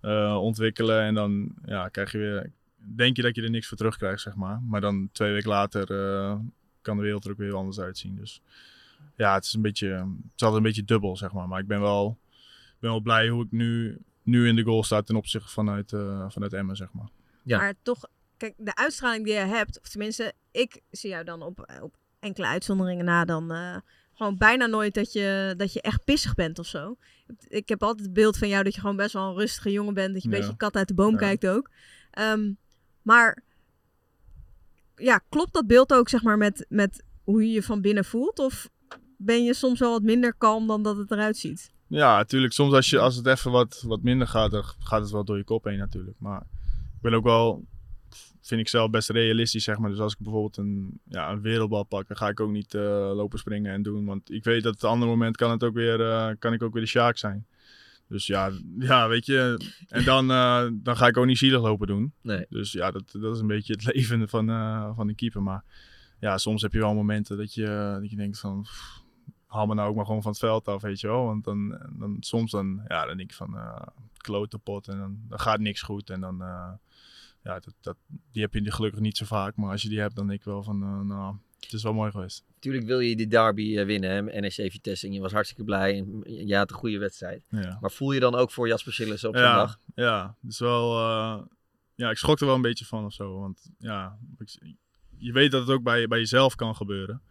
eh, ontwikkelen en dan ja, krijg je weer, denk je dat je er niks voor terugkrijgt, zeg maar. Maar dan twee weken later eh, kan de wereld er ook weer heel anders uitzien. Dus ja, het is een beetje, het is altijd een beetje dubbel, zeg maar. Maar ik ben wel, ik ben wel blij hoe ik nu, nu in de goal sta ten opzichte vanuit, eh vanuit Emmen, zeg maar. Maar toch, kijk, de uitstraling die je hebt, of tenminste, ik zie jou dan op, op enkele uitzonderingen na dan eh, gewoon bijna nooit dat je, dat je echt pissig bent of zo. Ik heb altijd het beeld van jou dat je gewoon best wel een rustige jongen bent, dat je een Ja. beetje kat uit de boom Ja. kijkt ook. Ehm, maar ja, klopt dat beeld ook zeg maar met, met hoe je je van binnen voelt? Of ben je soms wel wat minder kalm dan dat het eruit ziet? Ja, natuurlijk. Soms als, je, als het even wat, wat minder gaat, dan gaat het wel door je kop heen natuurlijk. Maar ik ben ook wel vind ik zelf best realistisch, zeg maar. Dus als ik bijvoorbeeld een, ja, een wereldbal pak, dan ga ik ook niet eh, lopen springen en doen. Want ik weet dat het andere moment kan, het ook weer, eh, kan ik ook weer de Sjaak zijn. Dus ja, ja, weet je. En dan, eh, dan ga ik ook niet zielig lopen doen. Nee. Dus ja, dat, dat is een beetje het leven van, eh, van de keeper. Maar ja, soms heb je wel momenten dat je, dat je denkt van... pff, haal me nou ook maar gewoon van het veld af, weet je wel. Want dan, dan soms dan, ja, dan denk ik van uh, klote pot en dan, dan gaat niks goed. En dan, eh, ja, dat, dat, die heb je gelukkig niet zo vaak. Maar als je die hebt, dan denk ik wel van, eh, nou, het is wel mooi geweest. Natuurlijk wil je die derby eh, winnen, hè, NEC Vitesse. En je was hartstikke blij en je had een goede wedstrijd. Ja. Maar voel je dan ook voor Jasper Sillissen op ja, zondag? Ja, dus wel, eh, ja, ik schrok er wel een beetje van of zo. Want ja, ik- je weet dat het ook bij, bij jezelf kan gebeuren.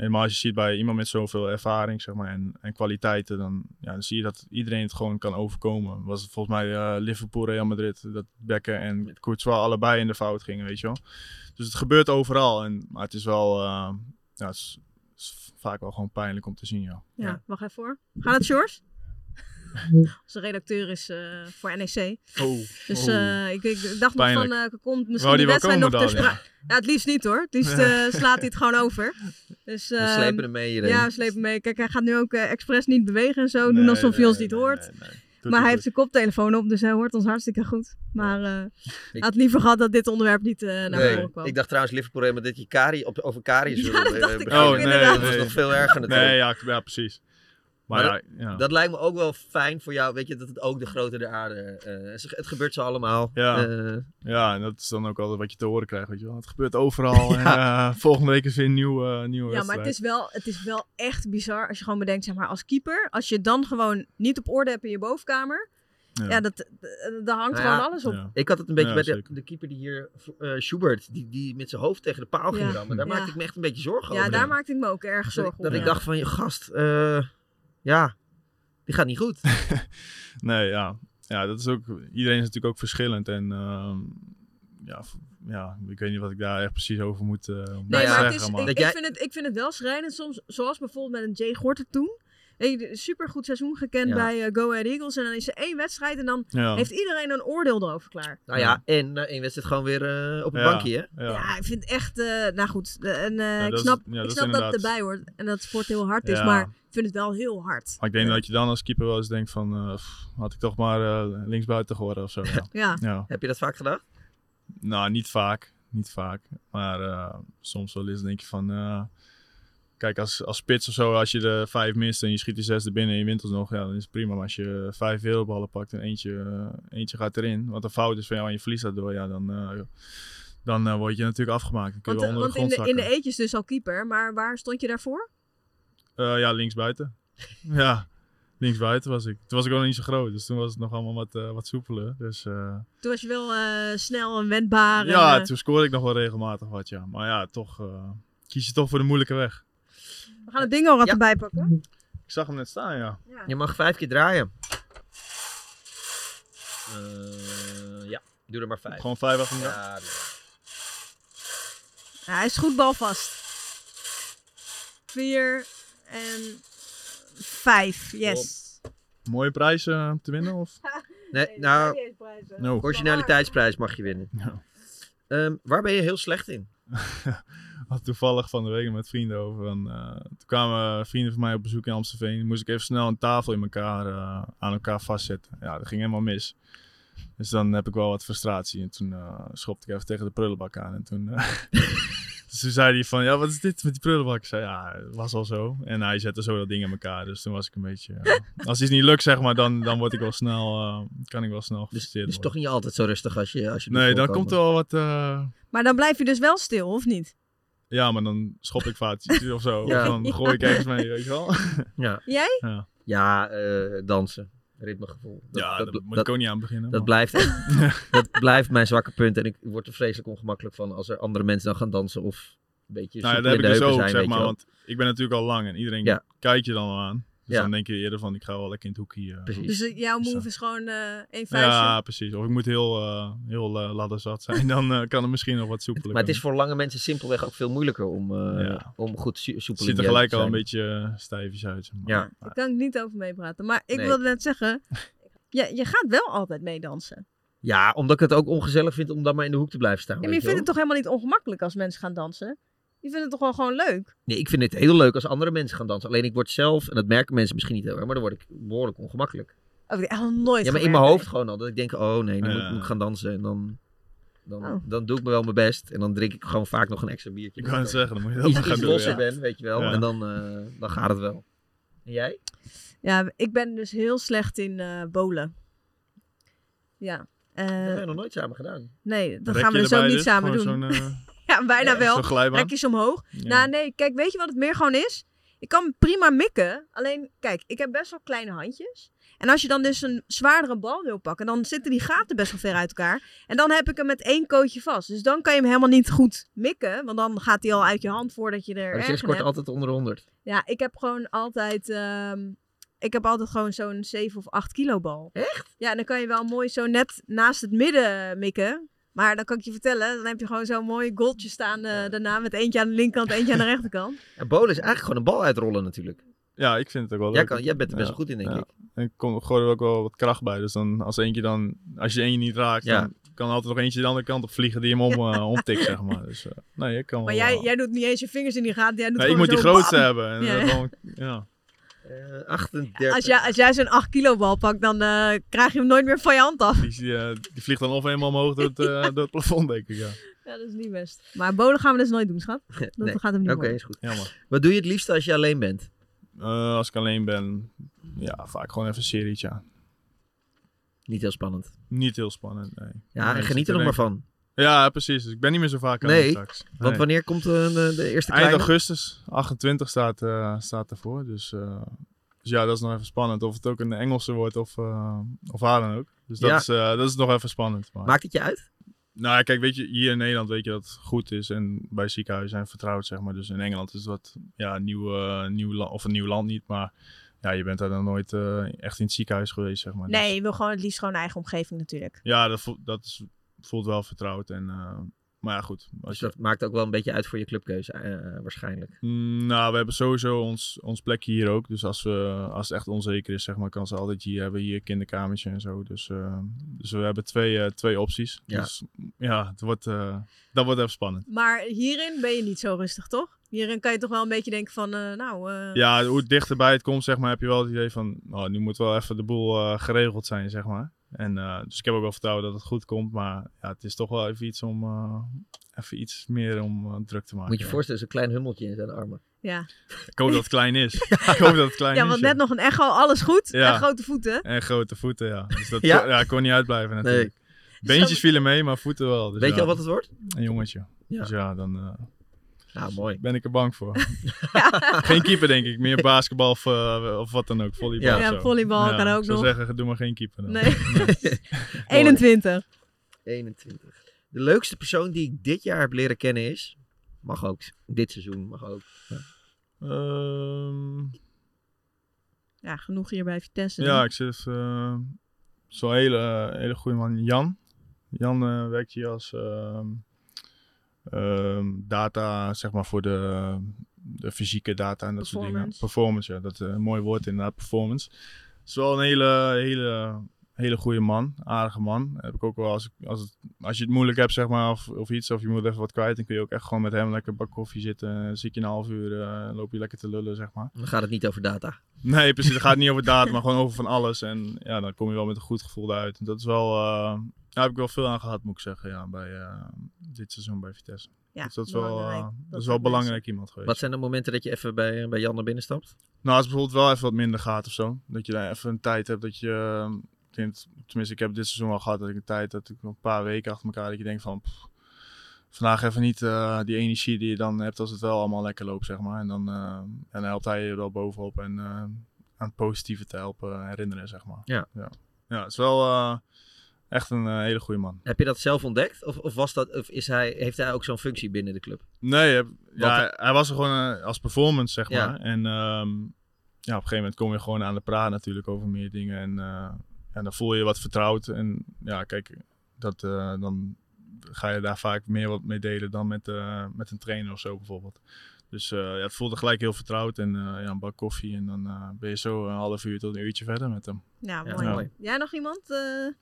En maar als je ziet bij iemand met zoveel ervaring zeg maar, en, en kwaliteiten, dan, ja, dan zie je dat iedereen het gewoon kan overkomen. Was het volgens mij eh, Liverpool, Real Madrid, dat Bekken en Courtois allebei in de fout gingen, weet je wel. Dus het gebeurt overal. En, maar het is wel, eh, ja, het is, het is vaak wel gewoon pijnlijk om te zien, ja. Ja, wacht even voor. Gaat het, Sjors? Onze redacteur is eh, voor NEC. Oh, Dus oh. eh, ik, ik dacht nog van, eh komt misschien die wedstrijd nog dan, ja? het liefst niet hoor. Het liefst eh, slaat hij het gewoon over. Dus, We ehm, slepen hem mee hierheen. Ja, we slepen hem mee. Kijk, hij gaat nu ook eh, expres niet bewegen en zo. doen Nee, alsof hij ons nee, niet hoort. Doet maar hij heeft zijn koptelefoon op, dus hij hoort ons hartstikke goed. Maar eh, hij had liever gehad dat dit onderwerp niet eh, naar Nee, voren kwam. ik dacht trouwens Liverpool Madrid dat je Kari op, over Kari Ja, dat eh, dacht ik inderdaad. Dat is nog veel erger natuurlijk. Nee, ja, ja precies. Maar, Maar, ja, ja. dat, lijkt me ook wel fijn voor jou, weet je, dat het ook de grote der aarde eh, is. Het gebeurt zo allemaal. Ja. Eh, ja, en dat is dan ook altijd wat je te horen krijgt, weet je wel. Het gebeurt overal. En, eh, volgende week is weer een nieuwe, nieuwe Ja, maar het is, wel, het is wel echt bizar als je gewoon bedenkt, zeg maar, als keeper. Als je dan gewoon niet op orde hebt in je bovenkamer. Ja, Ja. dat, daar hangt Nou gewoon ja, alles op. Ik had het een beetje Ja, bij de, keeper die hier, eh Schubert, die, die met zijn hoofd tegen de paal ging Ja. rammen. Daar Ja. maakte ik me echt een beetje zorgen Ja, over. daar maakte ik me ook erg zorgen ik, dat ik ja. dacht van, je gast, eh, ja, die gaat niet goed. Nee, ja. ja, dat is ook... Iedereen is natuurlijk ook verschillend. En ehm, ja, ja, ik weet niet wat ik daar echt precies over moet, eh, Nee, maar zeggen. het is, maar- ik, vind het, ik vind het wel schrijnend soms, zoals bijvoorbeeld met een Jay Gorter toen. Weet je, supergoed seizoen gekend Ja. bij eh, Go Ahead Eagles. En dan is er één wedstrijd en dan Ja. heeft iedereen een oordeel erover klaar. Nou ja, en na één wedstrijd gewoon weer eh, op het Ja, bankje, hè? Ja. Ja, ik vind echt, eh, nou goed, eh, en, eh, ik is- snap, ja, ik dat is snap dat het erbij hoort en dat het sport heel hard is, maar ik vind het wel heel hard. Maar ik denk dat je dan als keeper wel eens denkt van... eh, pff, had ik toch maar eh, linksbuiten geworden of zo. Ja. Ja. ja. Heb je dat vaak gedacht? Nou, niet vaak. Niet vaak. Maar eh, soms wel eens denk je van... kijk, als, als spits of zo, als je de vijf mist en je schiet die zesde binnen en je wint alsnog, ja, dan is het prima. Maar als je vijf wereldballen pakt en eentje, eh, eentje gaat erin, wat een fout is van jou en je verliest daardoor, ja, dan, eh, dan eh, word je natuurlijk afgemaakt. Dan kun je Want, onder want de in, grond de, in de eetjes dus al keeper, maar waar stond je daarvoor? Eh, ja, linksbuiten. ja, linksbuiten was ik. Toen was ik ook nog niet zo groot, dus toen was het nog allemaal wat, wat soepeler. Dus, Toen was je wel snel en wendbaar. en, ja, toen scoorde ik nog wel regelmatig wat, ja. Maar ja, toch kies je toch voor de moeilijke weg. We gaan het ding al wat Ja. erbij pakken. Ik zag hem net staan, ja. Je mag vijf keer draaien. Eh, ja, doe er maar vijf. Gewoon vijf achter elkaar. Ja, doe maar. Ja, hij is goed balvast. Vier en vijf, yes. Mooie prijs eh, te winnen, of? Nee, nou, No. originaliteitsprijs mag je winnen. Ja. Ehm, waar ben je heel slecht in? had toevallig van de week met vrienden over. En, eh, toen kwamen vrienden van mij op bezoek in Amstelveen. Moest ik even snel een tafel in elkaar, eh, aan elkaar vastzetten. Ja, dat ging helemaal mis. Dus dan heb ik wel wat frustratie. En toen eh, schopte ik even tegen de prullenbak aan. En toen, dus toen zei hij van, ja, wat is dit met die prullenbak? Ik zei, ja, het was al zo. En hij zette zo dat ding in elkaar. Dus toen was ik een beetje... als iets niet lukt, zeg maar, dan, dan word ik wel snel... eh, kan ik wel snel gefrustreerd Dus worden. toch niet altijd zo rustig als je, als je Nee, dan komt er wel wat... eh, Maar dan blijf je dus wel stil, of niet? ja, maar dan schop ik vaak iets of zo. Ja. Of dan gooi ik ergens mee, weet je wel. Ja, Jij? Ja, ja eh, dansen. Ritmegevoel. Dat, ja dat, daar moet dat- ik ook niet aan beginnen. Dat blijft, dat blijft mijn zwakke punt. En ik word er vreselijk ongemakkelijk van als er andere mensen dan gaan dansen of een beetje Nou ja, dat heb ik dus ook, zijn, zeg maar. Want ik ben natuurlijk al lang en iedereen Ja. kijkt je dan al aan. Dus Ja. dan denk je eerder van, ik ga wel lekker in het hoekje. eh, Precies. Dus eh, jouw Dus, move eh, is gewoon eh één vuistje? Ja, precies. Of ik moet heel, eh heel uh, ladderzat zijn. Dan eh, kan het misschien nog wat soepeler Maar het is voor lange mensen simpelweg ook veel moeilijker om, eh, Ja. om goed su- soepel Het in ziet er gelijk te al een zijn. beetje uh, stijfjes uit. Maar, Ja. Daar kan ik niet over meepraten. Maar ik Nee. wilde net zeggen, je, je gaat wel altijd meedansen. Ja, omdat ik het ook ongezellig vind om dan maar in de hoek te blijven staan. Ja, maar je vindt wel. het toch helemaal niet ongemakkelijk als mensen gaan dansen? Je vindt het toch wel gewoon leuk? Nee, ik vind het heel leuk als andere mensen gaan dansen. Alleen ik word zelf, en dat merken mensen misschien niet heel erg, maar dan word ik behoorlijk ongemakkelijk. Oh, ik heb echt nog nooit Ja, maar in mijn nee. hoofd gewoon al. Dat ik denk, oh nee, dan moet, Ja. moet ik gaan dansen. En dan, dan, Oh. dan doe ik me wel mijn best. En dan drink ik gewoon vaak nog een extra biertje. Ik net zeggen, dan moet je dat iets, gaan iets doen, losser ja. ben, weet je wel. Ja. En dan, eh, dan gaat het wel. En jij? Ja, ik ben dus heel slecht in eh bolen. Ja. eh, Dat hebben we nog nooit samen gedaan. nee, dat Rek gaan we dus ook niet dus? samen Gewoon doen. ja, bijna Ja, wel. Rekjes omhoog. Ja. Nou, nee, kijk, weet je wat het meer gewoon is? Ik kan prima mikken. Alleen, kijk, ik heb best wel kleine handjes. En als je dan dus een zwaardere bal wil pakken, dan zitten die gaten best wel ver uit elkaar. En dan heb ik hem met één kootje vast. Dus dan kan je hem helemaal niet goed mikken. Want dan gaat hij al uit je hand voordat je er Maar erg je scoort altijd onder de 100. Ja, ik heb gewoon altijd. ehm, ik heb altijd gewoon zo'n 7 of 8 kilo bal. Echt? Ja, en dan kan je wel mooi zo net naast het midden mikken. Maar dan kan ik je vertellen, dan heb je gewoon zo'n mooi goaltje staan eh, daarna met eentje aan de linkerkant, eentje aan de rechterkant. Ja, bowlen is eigenlijk gewoon een bal uitrollen natuurlijk. Ja, ik vind het ook wel Jij leuk. kan- jij bent er best Ja, wel goed in, denk ja. ik. En ik kom, gooi er ook wel wat kracht bij. Dus dan, als eentje dan, als je eentje niet raakt, Ja. dan kan er altijd nog eentje de andere kant op vliegen die hem om, eh, omtikt, zeg maar. Dus eh, nee, ik kan Maar wel, jij, jij doet niet eens je vingers in die gaten. Jij doet nee, ik moet die grootste bam. hebben. En, Ja. dan, ja. Eh, 38. Als jij, als jij zo'n 8 kilo bal pakt, dan eh, krijg je hem nooit meer van je hand af. Die, eh, die vliegt dan of helemaal omhoog door het, eh, door het plafond, denk ik. Ja. Ja, dat is niet best. Maar bolen gaan we dus nooit doen, schat. Dat Nee. gaat hem niet Oké, is goed. Jammer. Wat doe je het liefst als je alleen bent? Eh, als ik alleen ben, ja, vaak gewoon even een serietje aan. Niet heel spannend. Niet heel spannend, nee. Ja, Nee, en geniet er nog maar van. Ja, precies. Dus ik ben niet meer zo vaak aan Nee, straks. want Nee. wanneer komt de, de, de eerste Eind kleine? augustus, 28 staat, eh, staat ervoor. Dus, eh, dus ja, dat is nog even spannend. Of het ook een Engelse wordt of, eh, of waar dan ook. Dus dat, Ja. is, eh, dat is nog even spannend. Maar... Maakt het je uit? Nou, kijk, weet je, hier in Nederland weet je dat het goed is. En bij ziekenhuizen zijn vertrouwd, zeg maar. Dus in Engeland is het wat, ja, nieuw, eh, nieuw land, of een nieuw land niet. Maar ja, je bent daar dan nooit eh, echt in het ziekenhuis geweest, zeg maar. Dus- Nee, je wil gewoon het liefst gewoon een eigen omgeving natuurlijk. ja, dat, dat is, voelt wel vertrouwd. En, eh, maar ja, goed. Als Dus je, dat maakt ook wel een beetje uit voor je clubkeuze, eh, waarschijnlijk. Mm, nou, we hebben sowieso ons, ons plekje hier ook. Dus als, we, als het echt onzeker is, zeg maar, kan ze altijd hier hebben. Hier een kinderkamertje en zo. Dus, eh, dus we hebben twee, eh, twee opties. Ja. Dus ja, het wordt, eh, dat wordt even spannend. Maar hierin ben je niet zo rustig, toch? Hierin kan je toch wel een beetje denken van, eh, nou... eh, Ja, hoe dichterbij het komt, zeg maar, heb je wel het idee van... Oh, nu moet wel even de boel eh, geregeld zijn, zeg maar. En, eh, dus ik heb ook wel vertrouwen dat het goed komt. Maar ja, het is toch wel even iets om... eh, even iets meer om eh, druk te maken. Moet je je ja. voorstellen, zo'n klein hummeltje in zijn armen. Ja. Ik hoop dat het klein is. ik hoop dat het klein ja, is. want ja. net nog een echo, alles goed. Ja. En grote voeten. En grote voeten, ja. Dus dat Ja? Kon, ja, kon niet uitblijven Nee. natuurlijk. Beentjes vielen mee, maar voeten wel. Dus Weet je al wat het wordt? Een jongetje. Ja. Dus ja, dan Nou, mooi. ben ik er bang voor. geen keeper, denk ik. Meer basketbal of, eh, of wat dan ook. Volleybal Ja. Ja, zo. volleybal kan ook ik zou nog. zeggen, doe maar geen keeper dan. Nee. 21. 21. De leukste persoon die ik dit jaar heb leren kennen is... Mag ook. Dit seizoen mag ook. Ja. Ehm, Ja, genoeg hier bij Vitesse. ja, ik zit uh, zo'n hele, hele goede man. Jan. Jan eh, werkt hier als ehm, ehm, data, zeg maar, voor de, de fysieke data en dat soort dingen. Performance. Performance, ja. Dat is een mooi woord inderdaad, performance. Het is wel een hele, hele, hele goede man. Aardige man. Heb ik ook wel als, ik- als, het, als je het moeilijk hebt, zeg maar, of, of iets, of je moet even wat kwijt, dan kun je ook echt gewoon met hem lekker een bak koffie zitten. Zit je een half uur, eh, loop je lekker te lullen, zeg maar. Dan gaat het niet over data. Nee, precies. Het gaat niet over data, maar gewoon over van alles. En ja, dan kom je wel met een goed gevoel eruit. En dat is wel, eh, daar heb ik wel veel aan gehad, moet ik zeggen, ja, bij eh, dit seizoen bij Vitesse. Ja, dus dat is wel, belangrijk. dat Dat is wel soort belangrijk iemand geweest. Wat zijn de momenten dat je even bij, bij Jan naar binnen stapt? Nou, als het bijvoorbeeld wel even wat minder gaat of zo. Dat je daar even een tijd hebt dat je... vind, tenminste, ik heb dit seizoen al gehad dat ik een tijd dat ik een paar weken achter elkaar dat je denkt van... pff, vandaag even niet eh, die energie die je dan hebt als het wel allemaal lekker loopt, zeg maar. En dan, eh, en dan helpt hij je wel bovenop en eh, aan het positieve te helpen herinneren, zeg maar. Ja. Ja, ja het is wel echt een hele goede man. Heb je dat zelf ontdekt? Of, of, was dat, of is hij, heeft hij ook zo'n functie binnen de club? Nee, heb- ja, hij was er gewoon als performance, zeg Ja. maar. En ehm, ja, op een gegeven moment kom je gewoon aan de praat natuurlijk over meer dingen. En, en dan voel je je wat vertrouwd. En ja, kijk, dat, eh, dan ga je daar vaak meer wat mee delen dan met, eh, met een trainer of zo bijvoorbeeld. Dus eh, ja, het voelde gelijk heel vertrouwd. En eh, ja, een bak koffie. En dan eh, ben je zo een half uur tot een uurtje verder met hem. Ja, Ja, mooi. mooi. Jij nog iemand eh,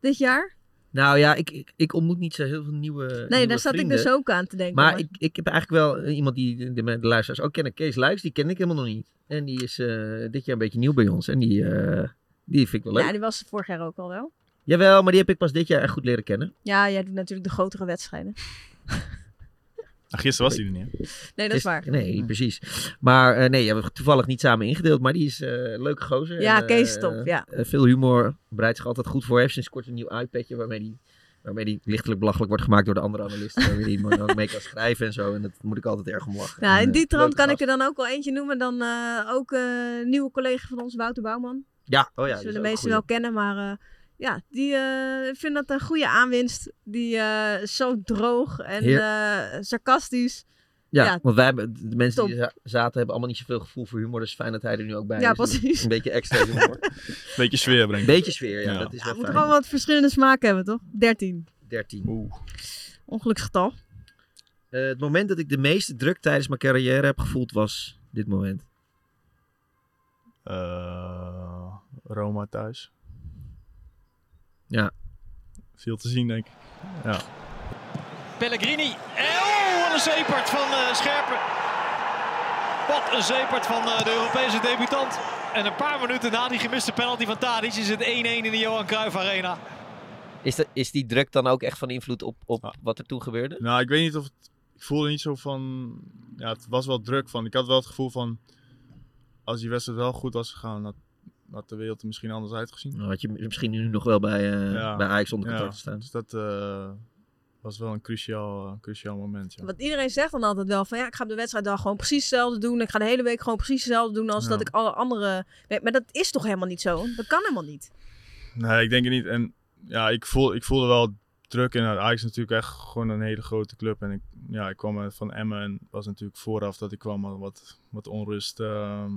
dit jaar? Nou ja, ik, ik, ik ontmoet niet zo heel veel nieuwe Nee, nieuwe daar zat ik dus ook aan te denken. Maar ik, ik heb eigenlijk wel iemand die de, de, de luisteraars ook kennen. Kees Luijks, die ken ik helemaal nog niet. En die is eh, dit jaar een beetje nieuw bij ons. En die, eh, die vind ik wel leuk. Ja, die was vorig jaar ook al wel. Jawel, maar die heb ik pas dit jaar echt goed leren kennen. Ja, jij doet natuurlijk de grotere wedstrijden. Nou, gisteren was hij er niet. hè? Nee, dat is waar. Nee, precies. Maar eh, nee, we hebben toevallig niet samen ingedeeld. Maar die is eh, een leuke gozer. Ja, En, Kees eh, top, ja. veel humor. Bereidt zich altijd goed voor. Heeft sinds kort een nieuw iPadje waarmee die... Waarmee die lichtelijk belachelijk wordt gemaakt door de andere analisten. Waarmee die ook mee kan schrijven en zo. En dat moet ik altijd erg om lachen. Ja, En, in die trant kan gast. ik er dan ook wel eentje noemen. Dan eh, ook eh, een nieuwe collega van ons, Wouter Bouwman. Ja, oh ja. Zullen de meesten wel kennen, maar eh, ja, die eh vind dat een goede aanwinst. Die eh, is zo droog en eh, sarcastisch. Ja, Ja, want wij hebben, de mensen top. die za- zaten hebben allemaal niet zoveel gevoel voor humor. Dus fijn dat hij er nu ook bij Ja, is. Een- precies. Een beetje extra humor. Beetje sfeer brengen. Beetje sfeer, ja. Ja. Dat is Ja, wel we moeten gewoon wat verschillende smaken hebben, toch? 13. 13. Ongeluksgetal. Eh, het moment dat ik de meeste druk tijdens mijn carrière heb gevoeld was dit moment. Eh, Roma thuis. Ja. Veel te zien, denk ik. Ja. Pellegrini. En oh, wat een zeepert van eh, Scherpen. Wat een zeepert van eh, de Europese debutant. En een paar minuten na die gemiste penalty van Tadic is het 1-1 in de Johan Cruijff Arena. Is, dat, is die druk dan ook echt van invloed op, op wat er toen gebeurde? Nou, ik weet niet of het... Ik voelde niet zo van... Ja, het was wel druk van... Ik had wel het gevoel van... Als die wedstrijd wel goed was gegaan... Had, had de wereld er misschien anders uitgezien. Nou, had je misschien nu nog wel bij, eh, bij Ajax onder contract ja, staan. Dus dat eh, was wel een cruciaal, eh, cruciaal moment, ja. Want iedereen zegt dan altijd wel van ja, ik ga op de wedstrijd dan gewoon precies hetzelfde doen. Ik ga de hele week gewoon precies hetzelfde doen als Ja. dat ik alle andere... Maar dat is toch helemaal niet zo? Dat kan helemaal niet. Nee, ik denk het niet. En ja, ik, voel, ik voelde wel druk. En Ajax is natuurlijk echt gewoon een hele grote club. En ik, ja, ik kwam van Emmen en was natuurlijk vooraf dat ik kwam al wat, wat onrust ehm,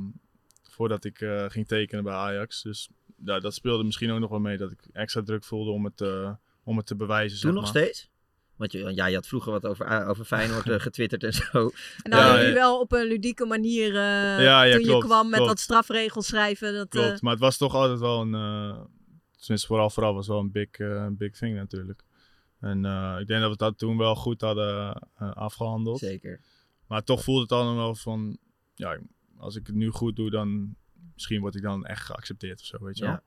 voordat ik eh, ging tekenen bij Ajax. Dus ja, dat speelde misschien ook nog wel mee dat ik extra druk voelde om het, eh, om het te bewijzen. Toen zeg nog maar. steeds? Want je, ja, je had vroeger wat over, over Feyenoord eh, getwitterd en zo. En dan Ja, hadden jullie ja. wel op een ludieke manier eh, Ja, ja, toen je kwam met klopt. wat strafregels schrijven. Dat, Klopt, maar het was toch altijd wel een, eh tenminste vooral vooral was wel een big, eh, big thing natuurlijk. En eh, ik denk dat we dat toen wel goed hadden eh, afgehandeld. Zeker. Maar toch voelde het dan wel van, ja, als ik het nu goed doe, dan misschien word ik dan echt geaccepteerd of zo, weet je Ja. wel.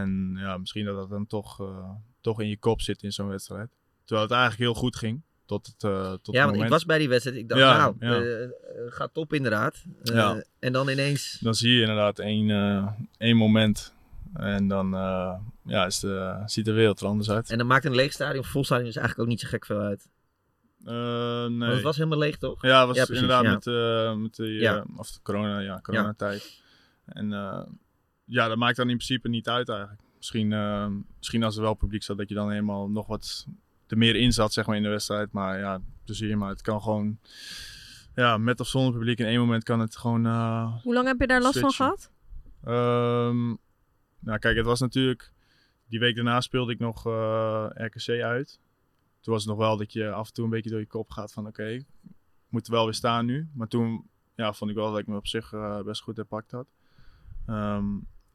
En ja, misschien dat dat dan toch, eh, toch in je kop zit in zo'n wedstrijd. Terwijl het eigenlijk heel goed ging, tot het, eh tot ja, het want moment. ik was bij die wedstrijd. Ik dacht, Ja, nou, ja. eh, gaat top inderdaad. En dan ineens... Dan zie je inderdaad één, één moment en dan ja, is de, ziet de wereld er anders uit. En dan maakt een leeg stadion, vol stadion is eigenlijk ook niet zo gek veel uit. Eh, nee. Want het was helemaal leeg, toch? Ja, het was Ja, precies, inderdaad ja. met, eh, met de, Ja. ja. of de corona, ja, coronatijd. En eh, ja, dat maakt dan in principe niet uit eigenlijk. Misschien, eh, misschien als er wel publiek zat, dat je dan helemaal nog wat er meer in zat zeg maar, in de wedstrijd. Maar ja, plezier, maar het kan gewoon, ja, met of zonder publiek in één moment kan het gewoon eh, Hoe lang heb je daar last van gehad? Ehm, nou, kijk, het was natuurlijk. Die week daarna speelde ik nog eh, RKC uit. Toen was het nog wel dat je af en toe een beetje door je kop gaat van: oké, ik moet er wel weer staan nu. Maar toen ja, vond ik wel dat ik me op zich eh, best goed herpakt had. Ehm,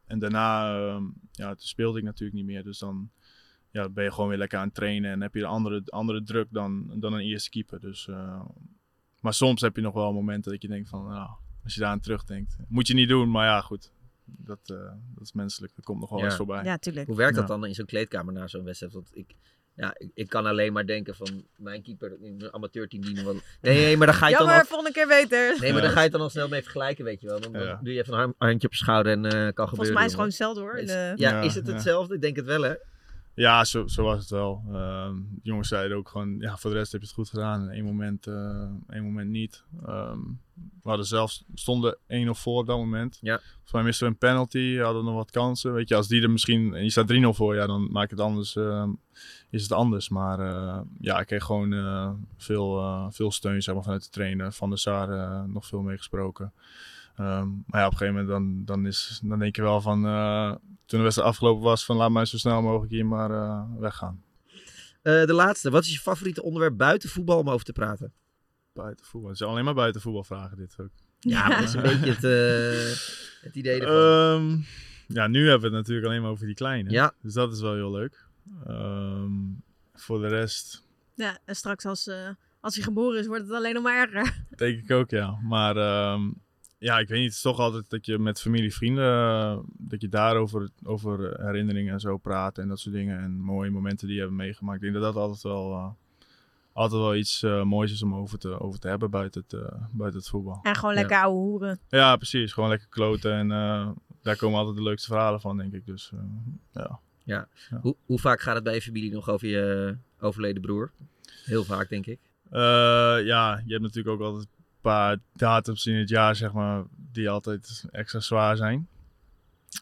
en daarna ehm, ja, toen speelde ik natuurlijk niet meer. Dus dan ja, ben je gewoon weer lekker aan het trainen en heb je een andere, andere druk dan, dan een eerste keeper. Dus, eh, maar soms heb je nog wel momenten dat je denkt van, nou, als je daar aan terugdenkt. Moet je niet doen, maar ja, goed. Dat, eh, dat is menselijk. Dat komt nog wel eens voorbij. Hoe werkt dat Ja. dan in zo'n kleedkamer na zo'n wedstrijd? Want ik, ja, ik, ik kan alleen maar denken van mijn keeper in een amateurteam die nog wel... Nee, nee, maar dan ga je Jammer, dan al... volgende keer beter. Nee, maar dan ga je het dan al snel mee vergelijken, weet je wel. Dan, dan Ja. doe je even een handje op je schouder en eh kan gebeuren. Volgens mij is het gewoon hetzelfde hoor. in Is- de- ja, Ja, is het ja. hetzelfde? Ik denk het wel, hè? Ja, zo, zo was het wel. De jongens zeiden ook gewoon, ja, voor de rest heb je het goed gedaan. En één moment, één moment niet. Ehm, we hadden zelfs, stonden 1-0 voor op dat moment. Ja. Volgens mij misten we een penalty, hadden nog wat kansen. Weet je, als die er misschien, en je staat 3-0 voor, ja, dan maakt het anders, ehm, is het anders. Maar eh, ja, ik kreeg gewoon eh, veel, veel steun zeg maar, vanuit de trainer. Van der Sar eh, nog veel meegesproken. Ehm, maar ja, op een gegeven moment dan, dan, is, dan denk je wel van, eh, toen de wedstrijd afgelopen was, van laat mij zo snel mogelijk hier maar eh, weggaan. Eh, de laatste. Wat is je favoriete onderwerp buiten voetbal om over te praten? Buiten voetbal. Het zijn alleen maar buiten voetbalvragen dit ook. Ja, maar dat is een beetje het, het idee ervan. Ehm, ja, nu hebben we het natuurlijk alleen maar over die kleine. Ja. Dus dat is wel heel leuk. Ehm, voor de rest Ja, en straks als, eh, als hij geboren is, wordt het alleen nog maar erger. denk ik ook, ja. Maar ehm, ja, ik weet niet. Het is toch altijd dat je met familie, vrienden, eh, dat je daarover over herinneringen en zo praat en dat soort dingen. En mooie momenten die je hebt meegemaakt. Ik denk dat dat altijd wel, eh, altijd wel iets eh, moois is om over te, over te hebben buiten het, eh, buiten het voetbal. En gewoon lekker ouwe hoeren. Ja, precies. Gewoon lekker kloten. En eh, daar komen altijd de leukste verhalen van, denk ik. Dus eh, ja. Ja. Hoe, hoe vaak gaat het bij je familie nog over je overleden broer? Heel vaak, denk ik. Eh, ja, je hebt natuurlijk ook altijd paar datums in het jaar, zeg maar, die altijd extra zwaar zijn.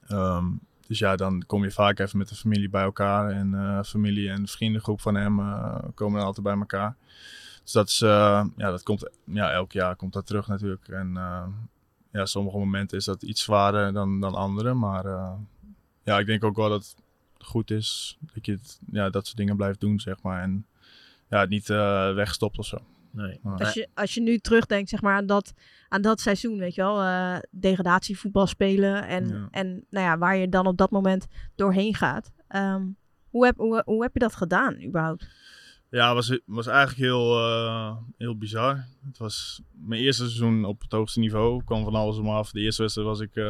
Ehm, dus ja, dan kom je vaak even met de familie bij elkaar. En eh, familie en vriendengroep van hem eh, komen dan altijd bij elkaar. Dus dat is, eh, ja, dat komt, ja, elk jaar komt dat terug natuurlijk. En ja, sommige momenten is dat iets zwaarder dan, dan andere. Maar ja, ik denk ook wel dat het goed is dat je het, ja, dat soort dingen blijft doen, zeg maar. En ja, het niet wegstopt of zo. Nee. Als je, als je nu terugdenkt zeg maar, aan, dat, aan dat seizoen, weet je wel, eh, degradatievoetbal spelen en, Ja. en nou ja, waar je dan op dat moment doorheen gaat. Ehm, hoe, heb, hoe, hoe heb je dat gedaan überhaupt? Ja, het was, was eigenlijk heel, eh, heel bizar. Het was mijn eerste seizoen op het hoogste niveau. kwam van alles om af. De eerste wedstrijd was ik eh,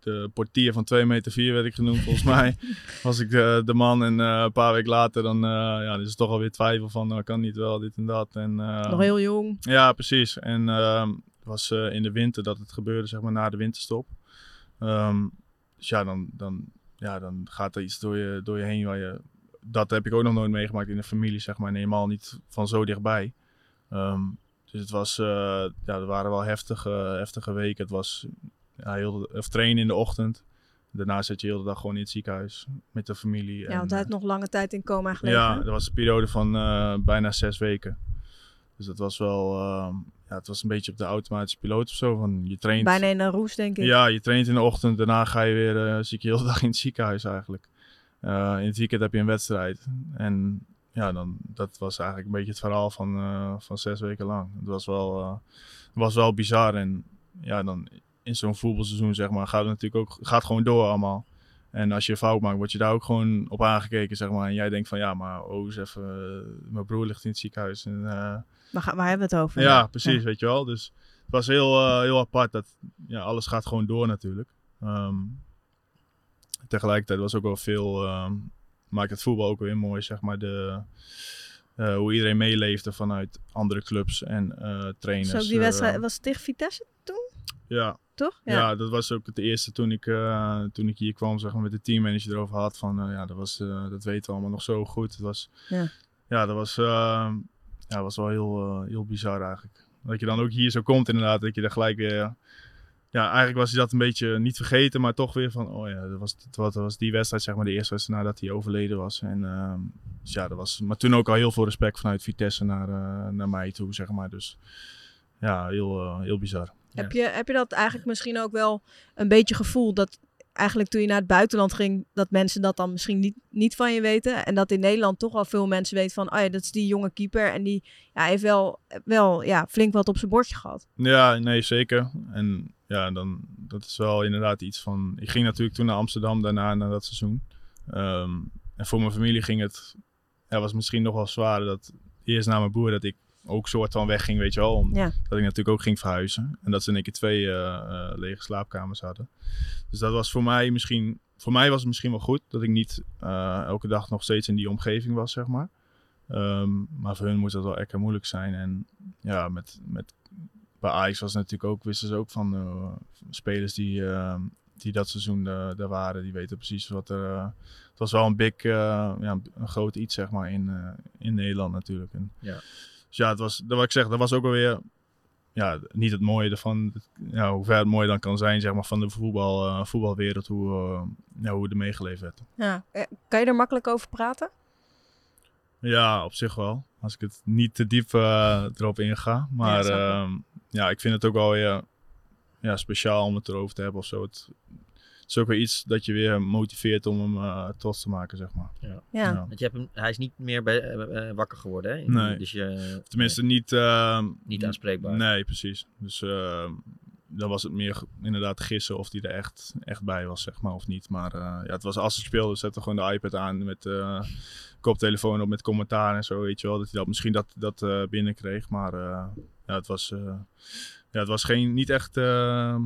de portier van 2 meter 4 werd ik genoemd volgens mij. Was ik eh, de man en een paar weken later dan ja, is het toch alweer twijfel van nou, kan niet wel dit en dat. En, Nog heel jong. Ja, precies. En ehm, het was in de winter dat het gebeurde, zeg maar na de winterstop. Ehm, dus ja dan, dan, ja, dan gaat er iets door je, door je heen waar je dat heb ik ook nog nooit meegemaakt in de familie, zeg maar. En helemaal niet van zo dichtbij. Ehm, dus het was, eh, ja, er waren wel heftige, heftige weken. Het was ja, heel, of trainen in de ochtend. Daarna zit je heel de dag gewoon in het ziekenhuis met de familie. Ja, En, want hij heeft nog lange tijd in coma gelegen. ja, dat was een periode van eh, bijna zes weken. Dus dat was wel, ehm, ja, het was een beetje op de automatische piloot of zo. Van je traint. Bijna in een roes, denk ik. Ja, je traint in de ochtend, daarna ga je weer, eh zie ik je heel de dag in het ziekenhuis eigenlijk. Eh, in het weekend heb je een wedstrijd. En ja, dan, dat was eigenlijk een beetje het verhaal van, eh, van zes weken lang. Het was wel, eh, was wel bizar. En ja, dan in zo'n voetbalseizoen, zeg maar, gaat het natuurlijk ook gaat gewoon door allemaal. En als je een fout maakt, word je daar ook gewoon op aangekeken, zeg maar. En jij denkt van, ja, maar oh, eens even, mijn broer ligt in het ziekenhuis. En, Waar, waar hebben we het over? ja, precies, weet je wel. Dus het was heel, heel apart. Dat, ja, alles gaat gewoon door natuurlijk. Ehm, tegelijkertijd was ook wel veel... ehm, maakt het voetbal ook weer mooi, zeg maar. De, eh, hoe iedereen meeleefde vanuit andere clubs en eh, trainers. Zo, die wedstrijd, eh, was het tegen Vitesse toen? ja. Toch? Ja. Ja. dat was ook het eerste toen ik, toen ik hier kwam, zeg maar, met de teammanager erover had. Van, ja, dat, was, dat weten we allemaal nog zo goed. Het was, Ja. ja, dat was, eh, ja, was wel heel, heel bizar eigenlijk. Dat je dan ook hier zo komt inderdaad, dat je daar gelijk weer... Ja, eigenlijk was hij dat een beetje niet vergeten, maar toch weer van... Oh ja, dat was, dat was die wedstrijd, zeg maar, de eerste wedstrijd nadat hij overleden was. En ehm, dus ja, dat was... Maar toen ook al heel veel respect vanuit Vitesse naar, eh, naar mij toe, zeg maar. Dus ja, heel, eh, heel bizar. Heb, je, heb je dat eigenlijk misschien ook wel een beetje gevoeld dat eigenlijk toen je naar het buitenland ging, dat mensen dat dan misschien niet, niet van je weten. En dat in Nederland toch wel veel mensen weten van, oh ja, dat is die jonge keeper. En die ja, heeft wel, wel ja, flink wat op zijn bordje gehad. Ja, nee, zeker. En ja, dan, dat is wel inderdaad iets van... Ik ging natuurlijk toen naar Amsterdam daarna, na dat seizoen. Ehm, en voor mijn familie ging het... Ja, was misschien nog wel zwaarder dat eerst na mijn broer dat ik ook soort van wegging, weet je wel. Omdat Ja. ik natuurlijk ook ging verhuizen. En dat ze in één keer twee eh, eh, lege slaapkamers hadden. Dus dat was voor mij misschien... Voor mij was het misschien wel goed dat ik niet eh, elke dag nog steeds in die omgeving was, zeg maar. Ehm, maar voor hun moet dat wel echt moeilijk zijn. En ja, met, met, bij Ajax was natuurlijk ook, wisten ze ook van eh, spelers die, eh, die dat seizoen eh, daar waren. Die weten precies wat er... eh, het was wel een big, eh, ja, een groot iets, zeg maar, in, eh, in Nederland natuurlijk. En, Ja. Dus ja, het was, dat wat ik zeg, dat was ook alweer... Ja, niet het mooie ervan, ja, hoe ver het mooi dan kan zijn, zeg maar, van de voetbal, eh, voetbalwereld, hoe, ja, hoe er meegeleefd werd. Ja. Kan je er makkelijk over praten? Ja, op zich wel. Als ik het niet te diep erop inga. Maar. Ja, ik vind het ook wel weer ja, speciaal om het erover te hebben of zo. Het, het is ook weer iets dat je weer motiveert om hem eh, trots te maken, zeg maar. Ja. Ja. Want je hebt hem, hij is niet meer bij, eh, eh, wakker geworden, hè? Nee. Dus je, Tenminste, niet... ehm, Niet aanspreekbaar. Nee, precies. Dus ehm, dan was het meer inderdaad gissen of die er echt, echt bij was, zeg maar, of niet. Maar eh, ja, het was als het speelde, zette gewoon de iPad aan met eh koptelefoon op met commentaar en zo, weet je wel. Dat hij dat misschien dat, dat eh, binnenkreeg. Maar ja, het was, ja, het was geen, niet echt, ja,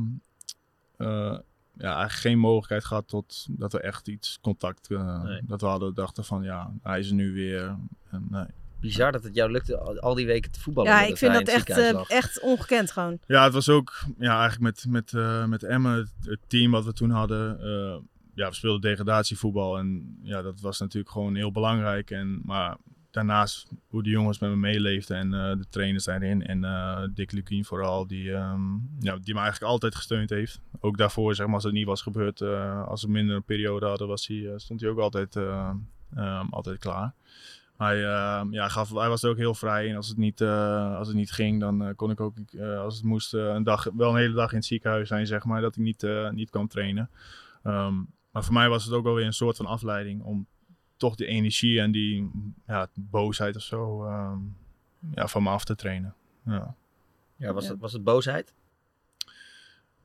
eigenlijk geen mogelijkheid gehad tot dat we echt iets contact, Nee. dat we hadden, dachten van ja, hij is er nu weer. En, nee. Bizar dat het jou lukte al, die weken te voetballen. Ja, ik vind dat echt, eh, echt ongekend gewoon. Ja, het was ook ja, eigenlijk met, met, eh met Emmen, het, team wat we toen hadden. eh, ja, we speelden degradatievoetbal en ja, dat was natuurlijk gewoon heel belangrijk. En, maar daarnaast hoe de jongens met me meeleefden en eh, de trainers daarin. En eh Dick Lukien vooral, die, ehm, ja, die me eigenlijk altijd gesteund heeft. Ook daarvoor, zeg maar, als het niet was gebeurd, eh, als we minder een periode hadden, was hij, stond hij ook altijd, eh, ehm, altijd klaar. Hij, eh, ja, gaf, hij was er ook heel vrij in. Als het niet, eh, als het niet ging, dan eh, kon ik ook, eh, als het moest, een dag, wel een hele dag in het ziekenhuis zijn, zeg maar, dat ik niet, eh, niet kwam trainen. Ehm, maar voor mij was het ook wel weer een soort van afleiding om toch de energie en die ja, boosheid of zo ehm, ja, van me af te trainen. Ja. Ja, was, Het, was het boosheid?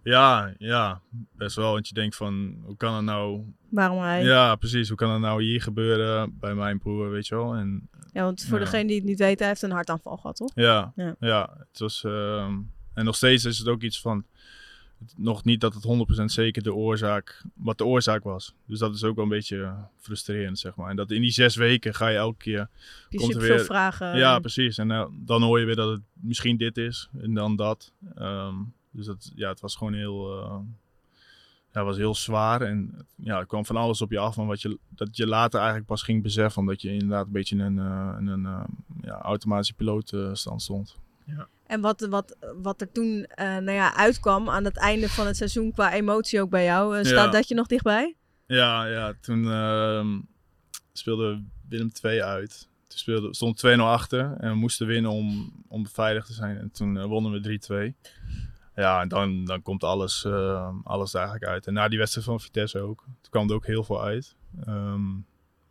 Ja, ja, best wel. Want je denkt van, hoe kan het nou... Waarom hij? Ja, precies. Hoe kan het nou hier gebeuren bij mijn broer, weet je wel? En, Ja, want voor Ja. degene die het niet weet, hij heeft een hartaanval gehad, toch? Ja, Ja. ja. het was, ehm, en nog steeds is het ook iets van, nog niet dat het 100% zeker de oorzaak, wat de oorzaak was. Dus dat is ook wel een beetje frustrerend, zeg maar. En dat in die zes weken ga je elke keer... je komt er weer- vragen. Ja, precies. En eh, dan hoor je weer dat het misschien dit is en dan dat. Ehm, dus dat, ja, het was gewoon heel... eh, ja, het was heel zwaar en ja, er kwam van alles op je af, van wat je, dat je later eigenlijk pas ging beseffen, omdat je inderdaad een beetje in een, eh, in een eh, ja, automatische pilootstand stond. En wat, wat, wat er toen eh, nou ja, uitkwam aan het einde van het seizoen qua emotie ook bij jou, staat Ja. dat je nog dichtbij? Ja, ja toen ehm, speelde Willem 2 uit. Toen speelde, stond 2-0 achter en we moesten winnen om, om beveiligd te zijn. En toen wonnen we 3-2. Ja, en dan, dan komt alles, eh, alles eigenlijk uit. En na die wedstrijd van Vitesse ook. Toen kwam er ook heel veel uit. Ehm,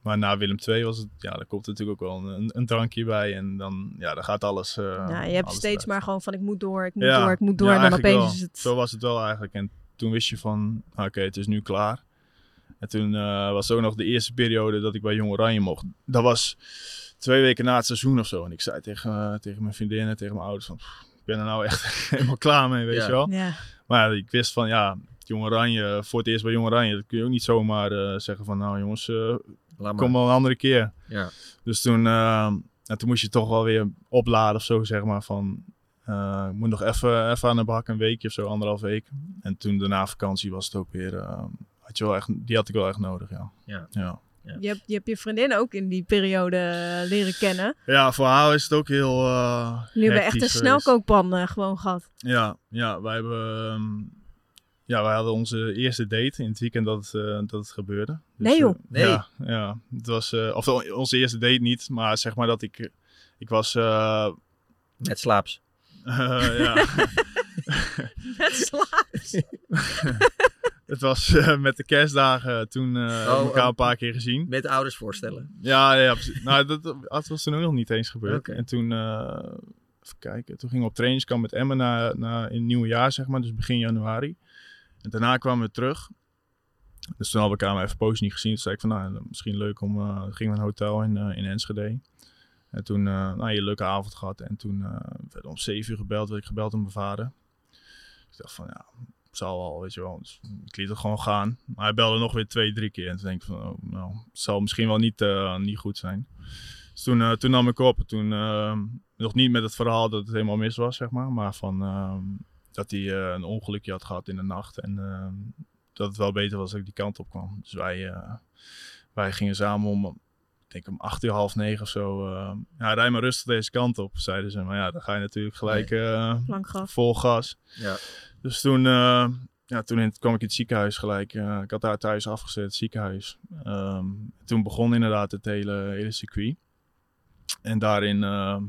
maar na Willem 2 was het, ja, daar komt natuurlijk ook wel een, een drankje bij. En dan, ja, dan gaat alles. eh, ja, je hebt steeds maar gewoon van ik moet door, ik moet Ja, door, ik moet door. ja, en dan opeens wel. is het... Zo was het wel eigenlijk. En toen wist je van, ah, oké, het is nu klaar. En toen eh, was ook nog de eerste periode dat ik bij Jong Oranje mocht. Dat was twee weken na het seizoen of zo. En ik zei tegen, eh, tegen mijn vriendinnen, tegen mijn ouders van, "Pff, ik ben er nou echt helemaal klaar mee, weet Ja. je wel. Ja. Maar ik wist van, ja, Jong Oranje, voor het eerst bij Jong Oranje, dat kun je ook niet zomaar eh, zeggen van, nou jongens, eh, maar. kom wel een andere keer. Ja. Dus toen, eh, ja, toen moest je toch wel weer opladen of zo, zeg maar, van... eh, ik moet nog even, even aan de bak, een weekje of zo, anderhalf week. En toen daarna vakantie was het ook weer... eh, had je wel echt, die had ik wel echt nodig, ja. Ja. Ja, Je, hebt, je hebt je vriendin ook in die periode eh, leren kennen. ja voor haar is het ook heel uh, Jullie hebben echt een snelkookpan eh, gewoon gehad. Ja, ja, wij hebben... ehm, ja, wij hadden onze eerste date in het weekend dat het, eh, dat het gebeurde. Nee, joh. eh, Nee. Ja, ja, het was... eh, of onze eerste date niet, maar zeg maar dat ik... Ik was... eh, Met slaaps. eh, ja. Met slaaps. Het was eh, met de kerstdagen toen we elkaar oh. een paar keer gezien. Met ouders voorstellen. Ja, ja precies. nou, dat, dat was toen ook nog niet eens gebeurd. En toen, eh, even kijken, toen gingen we op trainingskamp met Emmen na, na, in het nieuwe jaar, zeg maar, dus begin januari. En daarna kwamen we terug. Dus toen hadden we elkaar maar even poos niet gezien. Toen zei ik van, nou, misschien leuk om, uh, gingen we naar een hotel in, uh, in Enschede. En toen, uh, nou, een leuke avond gehad. En toen uh, werd om zeven uur gebeld, werd ik gebeld door mijn vader. Ik dacht van, ja, zal wel, weet je wel. Dus ik liet het gewoon gaan. Maar hij belde nog weer twee, drie keer. En toen denk ik van, oh, nou, het zal misschien wel niet, uh, niet goed zijn. Dus toen, uh, toen nam ik op. Toen uh, nog niet met het verhaal dat het helemaal mis was, zeg maar. Maar van uh, dat hij uh, een ongelukje had gehad in de nacht. En uh, dat het wel beter was dat ik die kant op kwam. Dus wij, uh, wij gingen samen om, ik denk om acht uur, half negen of zo. Uh, ja, rij maar rustig deze kant op, zeiden ze. Maar ja, dan ga je natuurlijk gelijk uh, vol gas. Ja. Dus toen, uh, ja, toen in, kwam ik in het ziekenhuis gelijk. Uh, ik had daar thuis afgezet, het ziekenhuis. Um, toen begon inderdaad het hele, hele circuit. En daarin uh,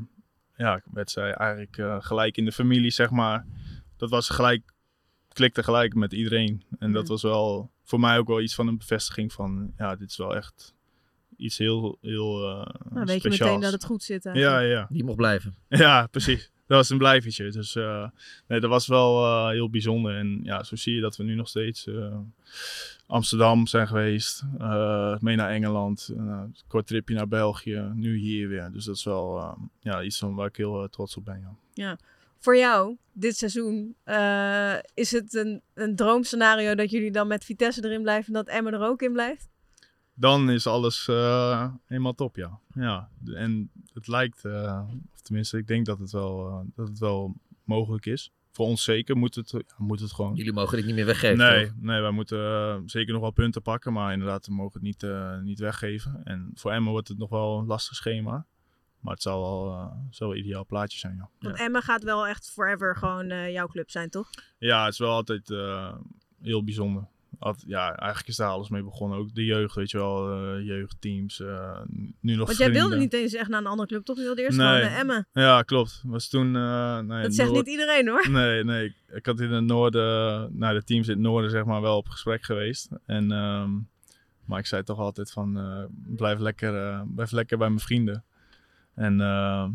ja, werd zij eigenlijk uh, gelijk in de familie, zeg maar. Dat was gelijk, klikte gelijk met iedereen. En dat was wel voor mij ook wel iets van een bevestiging van, ja, dit is wel echt iets heel, heel uh, nou, weet je meteen dat het goed zit. Ja, ja. Die mocht blijven. Ja, precies. Dat was een blijvertje. Dus eh, nee, dat was wel eh, heel bijzonder. En ja, zo zie je dat we nu nog steeds eh, Amsterdam zijn geweest. mee naar Engeland. een kort tripje naar België. Nu hier weer. Dus dat is wel ja, iets van waar ik heel trots op ben. Ja. Ja. Voor jou, dit seizoen, is het een, een droomscenario dat jullie dan met Vitesse erin blijven en dat Emmen er ook in blijft? Dan is alles eh, helemaal top, ja. ja. En het lijkt, eh, of tenminste, ik denk dat het wel, eh, dat het wel mogelijk is. Voor ons zeker moet het, ja, moet het gewoon. Jullie mogen dit niet meer weggeven, Nee, toch? nee wij moeten zeker nog wel punten pakken, maar inderdaad, we mogen het niet, eh, niet weggeven. En voor Emmen wordt het nog wel een lastig schema. Maar het zal wel, eh, zal wel een ideaal plaatje zijn, ja. Want Emmen gaat wel echt forever gewoon eh, jouw club zijn, toch? Ja, het is wel altijd eh, heel bijzonder. Ja, eigenlijk is daar alles mee begonnen. Ook de jeugd, weet je wel, eh, jeugdteams. eh, nu nog Want jij wilde niet eens echt naar een andere club, toch? Je wilde eerst nee. gewoon naar Emmen. Ja, klopt. Was toen. eh, nee, Dat zegt niet iedereen, hoor. Nee, nee. Ik, ik had in het noorden, nou, de teams in het noorden, zeg maar, wel op gesprek geweest. En, ehm, maar ik zei toch altijd van, blijf, lekker, blijf lekker bij mijn vrienden. En ehm,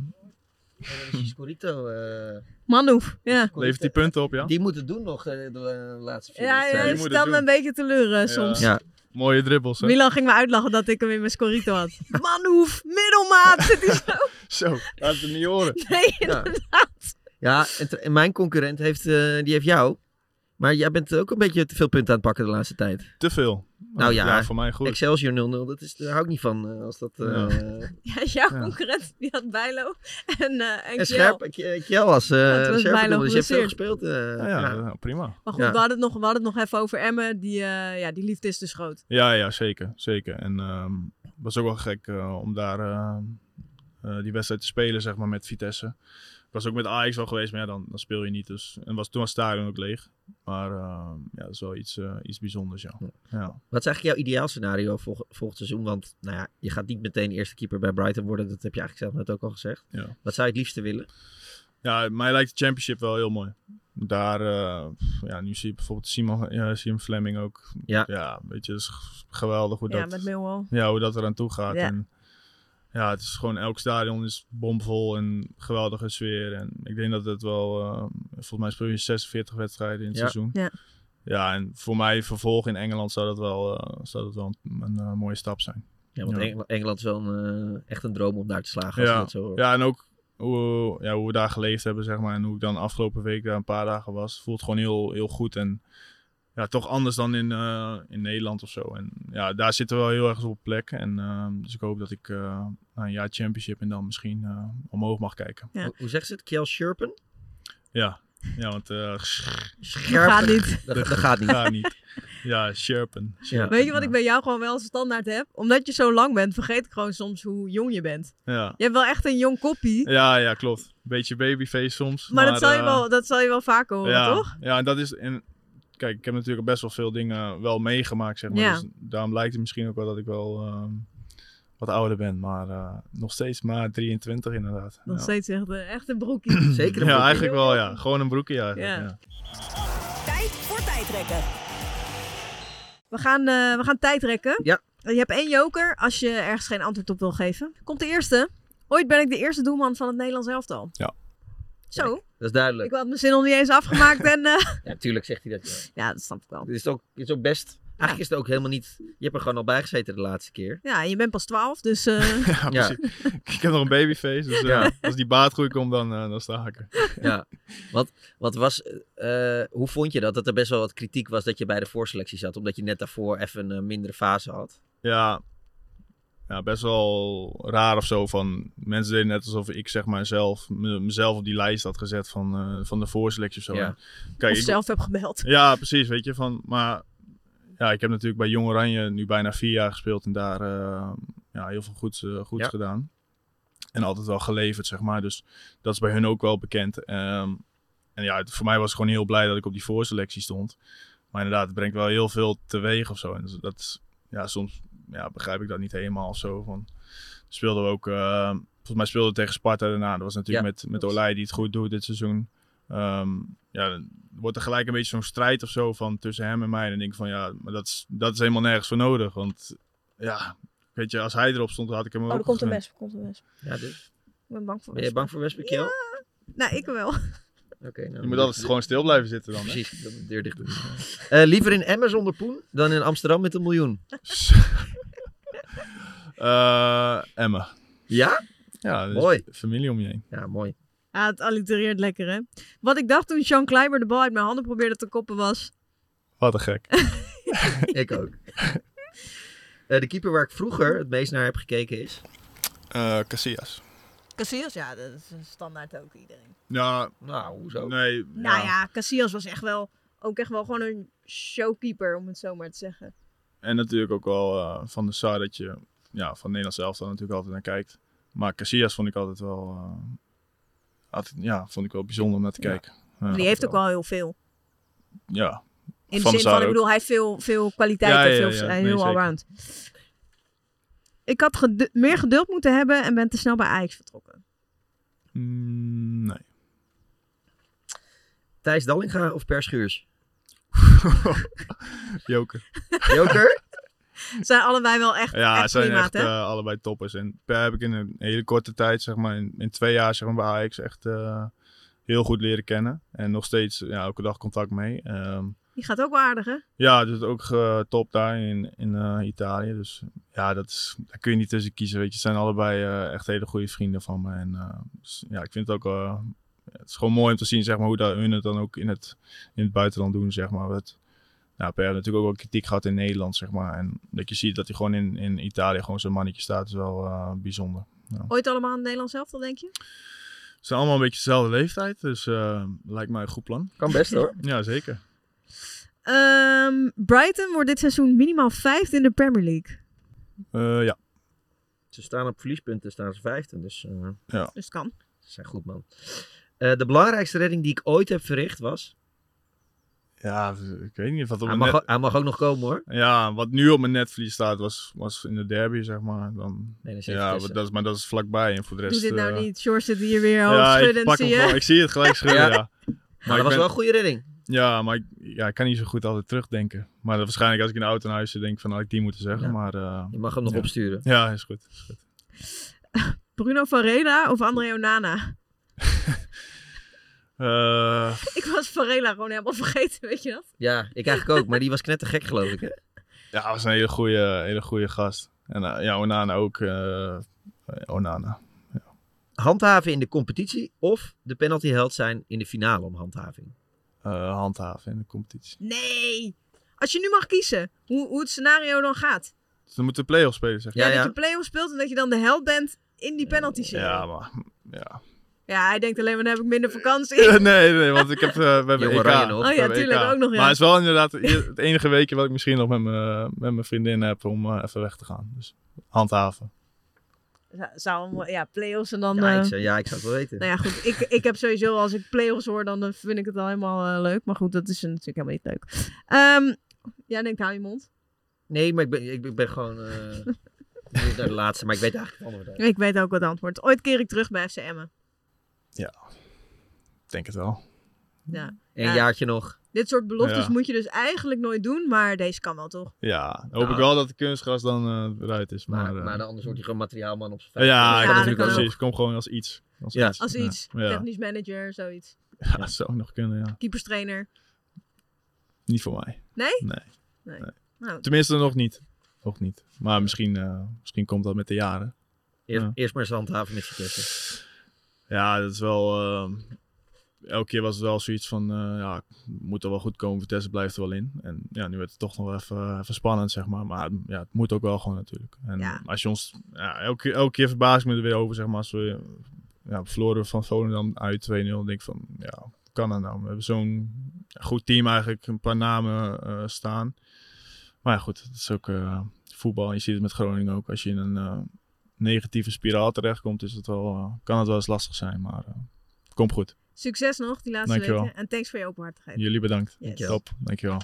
Scorito. eh, Manouf, ja. levert die punten op, ja? Die moeten doen nog eh, de eh, laatste vier Ja, je stelt me een beetje teleur eh, soms. Ja. Mooie dribbles, hè? Milan ging me uitlachen dat ik hem in mijn scorito had. Manhoef, middelmaat, zit hij zo. Zo, laat het niet horen. Nee, Ja. inderdaad. Ja, en, mijn concurrent heeft, eh, die heeft jou. Maar jij bent ook een beetje te veel punten aan het pakken de laatste tijd. Te veel. Nou ja, Ja, voor mij goed. Excelsior 0-0, dat is, daar hou ik niet van. eh, als dat, eh, Ja, jouw Ja. concurrent die had Bijlo en, eh en En Kjell. scherp, Kjell was eh Ja, was scherp Bijlo dus je hebt veel gespeeld. eh, Ja, ja, prima. Maar goed, Ja. we, hadden het nog, we hadden het nog even over Emmen. Die, eh, ja, die liefde is dus groot. Ja, ja, zeker. zeker. En ehm, het was ook wel gek om daar eh, eh, die wedstrijd te spelen, zeg maar, met Vitesse. Ik was ook met Ajax al geweest, maar ja, dan, dan speel je niet. Dus, en was, toen was het stadion ook leeg. Maar ehm, ja, dat is wel iets, eh, iets bijzonders, ja. ja. Wat is eigenlijk jouw ideaalscenario vol, volgend seizoen? Want nou ja, je gaat niet meteen eerste keeper bij Brighton worden. Dat heb je eigenlijk zelf net ook al gezegd. Ja. Wat zou je het liefste willen? Ja, mij lijkt de championship wel heel mooi. Daar, eh, ja, nu zie je bijvoorbeeld Simon, ja, Simon Fleming ook. Ja. weet je, het is geweldig hoe Ja, dat, met Millwall. ja, hoe dat eraan toe gaat. Ja. En, ja, het is gewoon, elk stadion is bomvol en geweldige sfeer. En ik denk dat het wel, eh, volgens mij speel je 46 wedstrijden in het Ja. seizoen. Ja. Ja, en voor mij vervolg in Engeland zou dat wel, eh, zou dat wel een, een, eh, mooie stap zijn. Ja, want Eng- Engeland is wel een, eh, echt een droom om daar te slagen. Als Ja, dat zo hoort. ja, en ook hoe, ja, hoe we daar geleefd hebben, zeg maar. En hoe ik dan afgelopen week daar een paar dagen was. Voelt gewoon heel, heel goed. En ja, toch anders dan in, eh, in Nederland of zo. En ja, daar zitten we wel heel erg op plek. En ehm, dus ik hoop dat ik eh, een jaar championship en dan misschien eh, omhoog mag kijken. Hoe, hoe zegt ze het? Kjell Scherpen? Ja, ja want... eh Scherpen. gaat niet. Dat, dat gaat niet. Gaat niet. Ja, scherpen. Scherpen, Weet je wat ja. ik bij jou gewoon wel als standaard heb? Omdat je zo lang bent, vergeet ik gewoon soms hoe jong je bent. Ja. Je hebt wel echt een jong koppie. Ja, ja, klopt. Beetje babyface soms. Maar, dat, zal je wel, dat zal je wel vaker horen, ja, toch? Ja, en dat is. En kijk, ik heb natuurlijk best wel veel dingen wel meegemaakt, zeg maar. Ja. Dus daarom lijkt het misschien ook wel dat ik wel ehm, wat ouder ben. Maar eh, nog steeds maar 23 inderdaad. Nog ja. steeds echt, echt een broekie. Zeker Ja, eigenlijk wel, ja. Gewoon een broekje eigenlijk. Ja. Ja. Tijd voor tijdrekken. We gaan, eh, we gaan tijd rekken. Ja. Je hebt één joker als je ergens geen antwoord op wil geven. Komt de eerste. Ooit ben ik de eerste doelman van het Nederlands elftal. Ja. Zo. Dat is duidelijk. Ik had mijn zin nog niet eens afgemaakt en... eh, Ja, tuurlijk zegt hij dat. Ja. ja, dat snap ik wel. Het is ook, het is ook best... Eigenlijk is het ook helemaal niet... Je hebt er gewoon al bij gezeten de laatste keer. Ja, en je bent pas 12, dus... eh, Ja, Ja. precies. Ik heb nog een babyface, dus eh, Ja. als die baardgroei komt, dan, dan sta ik er. Ja. Wat, wat was... eh, hoe vond je dat? Dat er best wel wat kritiek was dat je bij de voorselectie zat. Omdat je net daarvoor even een mindere fase had. Ja, ja, best wel raar of zo. Van, mensen deden net alsof ik zeg maar zelf, me- mezelf op die lijst had gezet van, eh, van de voorselectie of zo. Ja. En Kijk, of ik- zelf heb gebeld. Ja, precies, weet je. Van, maar ja, ik heb natuurlijk bij Jong Oranje nu bijna vier jaar gespeeld en daar eh, ja, heel veel goeds, eh, goeds Ja. gedaan. En altijd wel geleverd, zeg maar. Dus dat is bij hun ook wel bekend. Ehm, en ja, het- voor mij was het gewoon heel blij dat ik op die voorselectie stond. Maar inderdaad, het brengt wel heel veel teweeg of zo. En dat is, ja, soms ja, begrijp ik dat niet helemaal of zo. Van, speelden we ook, eh, volgens mij speelden we tegen Sparta daarna. Dat was natuurlijk Ja, met, met Olij die het goed doet dit seizoen. Ehm, ja, dan wordt er gelijk een beetje zo'n strijd of zo van tussen hem en mij. En dan denk ik van ja, maar dat is, dat is helemaal nergens voor nodig. Want ja, weet je, als hij erop stond, had ik hem Oh, ook er komt een wesp, er komt een wesp. Ja, dus. Ik ben bang voor Ben je wespen. bang voor Westbrook, Kjell? Nou, ik wel. Oké, nou, Je moet altijd gewoon stil blijven zitten dan. hè? Precies, de deur dicht doen. Eh, liever in Emmen zonder Poen dan in Amsterdam met een miljoen. Eh, Emma. Ja? Ja, dus Mooi. familie om je heen. Ja, mooi. Ja, het allitereert lekker, hè? Wat ik dacht toen Sean Kleiber de bal uit mijn handen probeerde te koppen was... Wat een gek. ik ook. Eh, de keeper waar ik vroeger het meest naar heb gekeken is... Eh, Casillas. Casillas, ja, dat is een standaard ook iedereen. Ja. Nou, hoezo? Nee. Nou ja, Casillas was echt wel, ook echt wel gewoon een showkeeper, om het zo maar te zeggen. En natuurlijk ook wel eh, van de Sar dat je ja, van Nederland zelf dan natuurlijk altijd naar kijkt. Maar Casillas vond ik altijd wel, eh, altijd, ja, vond ik wel bijzonder om naar te kijken. Ja, die heeft ook wel heel veel. Ja. In de Van zin van, ik bedoel, hij heeft veel, veel kwaliteit Ja, en ja, veel, is Nee, heel zeker. allround. Ik had gedu- meer geduld moeten hebben en ben te snel bij Ajax vertrokken. Mm, nee. Thijs Dallinga of Per Schuurs? Joker. Joker? Zijn allebei wel echt, Ja, echt zijn echt eh, allebei toppers. En Per heb ik in een hele korte tijd, zeg maar, in, in twee jaar zeg maar, bij Ajax echt eh, heel goed leren kennen. En nog steeds ja, elke dag contact mee. Ehm, Die gaat ook wel aardig, hè? ja, dus ook eh, top daar in, in Italië. Dus ja, dat is, daar kun je niet tussen kiezen. Weet je. Het zijn allebei echt hele goede vrienden van me. En dus, ja, ik vind het ook het is gewoon mooi om te zien zeg maar, hoe dat, hun het dan ook in het, in het buitenland doen. Zeg maar. Het, nou, Per heeft natuurlijk ook wel kritiek gehad in Nederland. Zeg maar. En dat je ziet dat hij gewoon in, in Italië gewoon zo'n mannetje staat, is wel eh, bijzonder. Ja. Ooit allemaal in het Nederlands elftal, denk je? Ze zijn allemaal een beetje dezelfde leeftijd, dus eh, lijkt mij een goed plan. Kan best hoor. ja, zeker. Ehm, Brighton wordt dit seizoen minimaal vijfde in de Premier League. Eh, ja. Ze staan op verliespunten, staan ze vijfde. Dus, eh, ja. Dus het kan. Ze zijn goed, man. Eh, de belangrijkste redding die ik ooit heb verricht was... Ja, ik weet niet wat op Hij mag, net- ook- hij mag ook nog komen hoor. Ja, wat nu op mijn netvlies staat was, was in de derby, zeg maar. Dan, Nee, dat ja, dat is, maar dat is vlakbij. En voor de rest... Doe dit nou eh, niet. George zit hier weer Ja, ik zie hem je? gewoon. Ik zie het gelijk schudden, Ja. ja. Maar dat ik was ben- wel een goede redding. Ja, maar ik, ja, ik kan niet zo goed altijd terugdenken. Maar dat waarschijnlijk als ik in de auto naar huis zit, denk ik van, had ik die moeten zeggen. Ja. Maar, eh, Je mag hem nog ja. opsturen. Ja, is goed. Is goed. Bruno Varela of André Onana? Eh, Ik was Varela gewoon helemaal vergeten, weet je dat? Ja, ik eigenlijk ook. Maar die was knettergek geloof ik hè. ja, hij was een hele goede, hele goede gast. En eh, ja, Onana ook. eh, Onana. Handhaven in de competitie of de penaltyheld zijn in de finale om handhaving. Eh, handhaven in de competitie. Nee! Als je nu mag kiezen, hoe, hoe het scenario dan gaat. Dus dan moeten we play-offs spelen, zeg je? Ja, dat je play-off speelt en dat je dan de held bent in die penalty serie. Ja, maar... Ja. Ja, hij denkt alleen maar, dan heb ik minder vakantie. nee, nee, want ik heb, eh, we hebben Jong EK. Oranje nog. We Oh ja, tuurlijk, EK. ook nog, ja. Maar het is wel inderdaad het enige weekje wat ik misschien nog met mijn, met mijn vriendin heb om eh, even weg te gaan. Dus handhaven. Zou- ja, play-offs en dan... Ja, eh, ik zou, ja, ik zou het wel weten. Nou ja, goed. Ik, ik heb sowieso, als ik play-offs hoor, dan eh, vind ik het al helemaal eh, leuk. Maar goed, dat is natuurlijk helemaal niet leuk. Ehm jij denkt, hou je mond. Nee, maar ik ben, ik, ik ben gewoon eh, naar de laatste. Maar ik weet eigenlijk het antwoord. Ik weet ook wat het antwoord. Ooit keer ik terug bij FC Emmen. Ja, ik denk het wel. Ja. Een Ja, jaartje nog. Dit soort beloftes Ja. moet je dus eigenlijk nooit doen, maar deze kan wel toch? Ja, hoop Nou. ik wel dat de kunstgras dan eh, eruit is. Maar, Maar, eh, maar dan anders wordt hij gewoon materiaalman op zijn vijf. ja, Dat ja, natuurlijk precies. Kom gewoon als iets. Als Ja. iets. Als iets. Ja. Technisch manager, zoiets. Ja, dat zou ook nog kunnen, ja. Keeperstrainer. Niet voor mij. Nee? Nee. Nee. Nee. Nou, Tenminste, nog niet. Nog niet. Maar misschien, eh, misschien komt dat met de jaren. Eerst, Ja. eerst maar eens handhaven met Vitesse. Ja, dat is wel. ehm, elke keer was het wel zoiets van. eh, ja, moet er wel goed komen. Vitesse blijft er wel in. En ja, nu werd het toch nog wel even, even spannend, zeg maar. Maar ja, het moet ook wel gewoon natuurlijk. En Ja. als je ons. Ja, elke, keer- elke keer verbaas ik me er weer over, zeg maar. Als we ja, verloren van Volendam uit 2-0. denk ik van. Ja, kan dat nou? We hebben zo'n goed team eigenlijk. Een paar namen eh, staan. Maar ja, goed. Het is ook eh, voetbal. Je ziet het met Groningen ook. Als je in een. Negatieve spiraal terechtkomt, is het wel, eh, kan het wel eens lastig zijn. Maar eh, komt goed. succes nog die laatste Dankjewel. weken. En thanks voor je openhartigheid. Jullie bedankt. Yes. Top, dankjewel.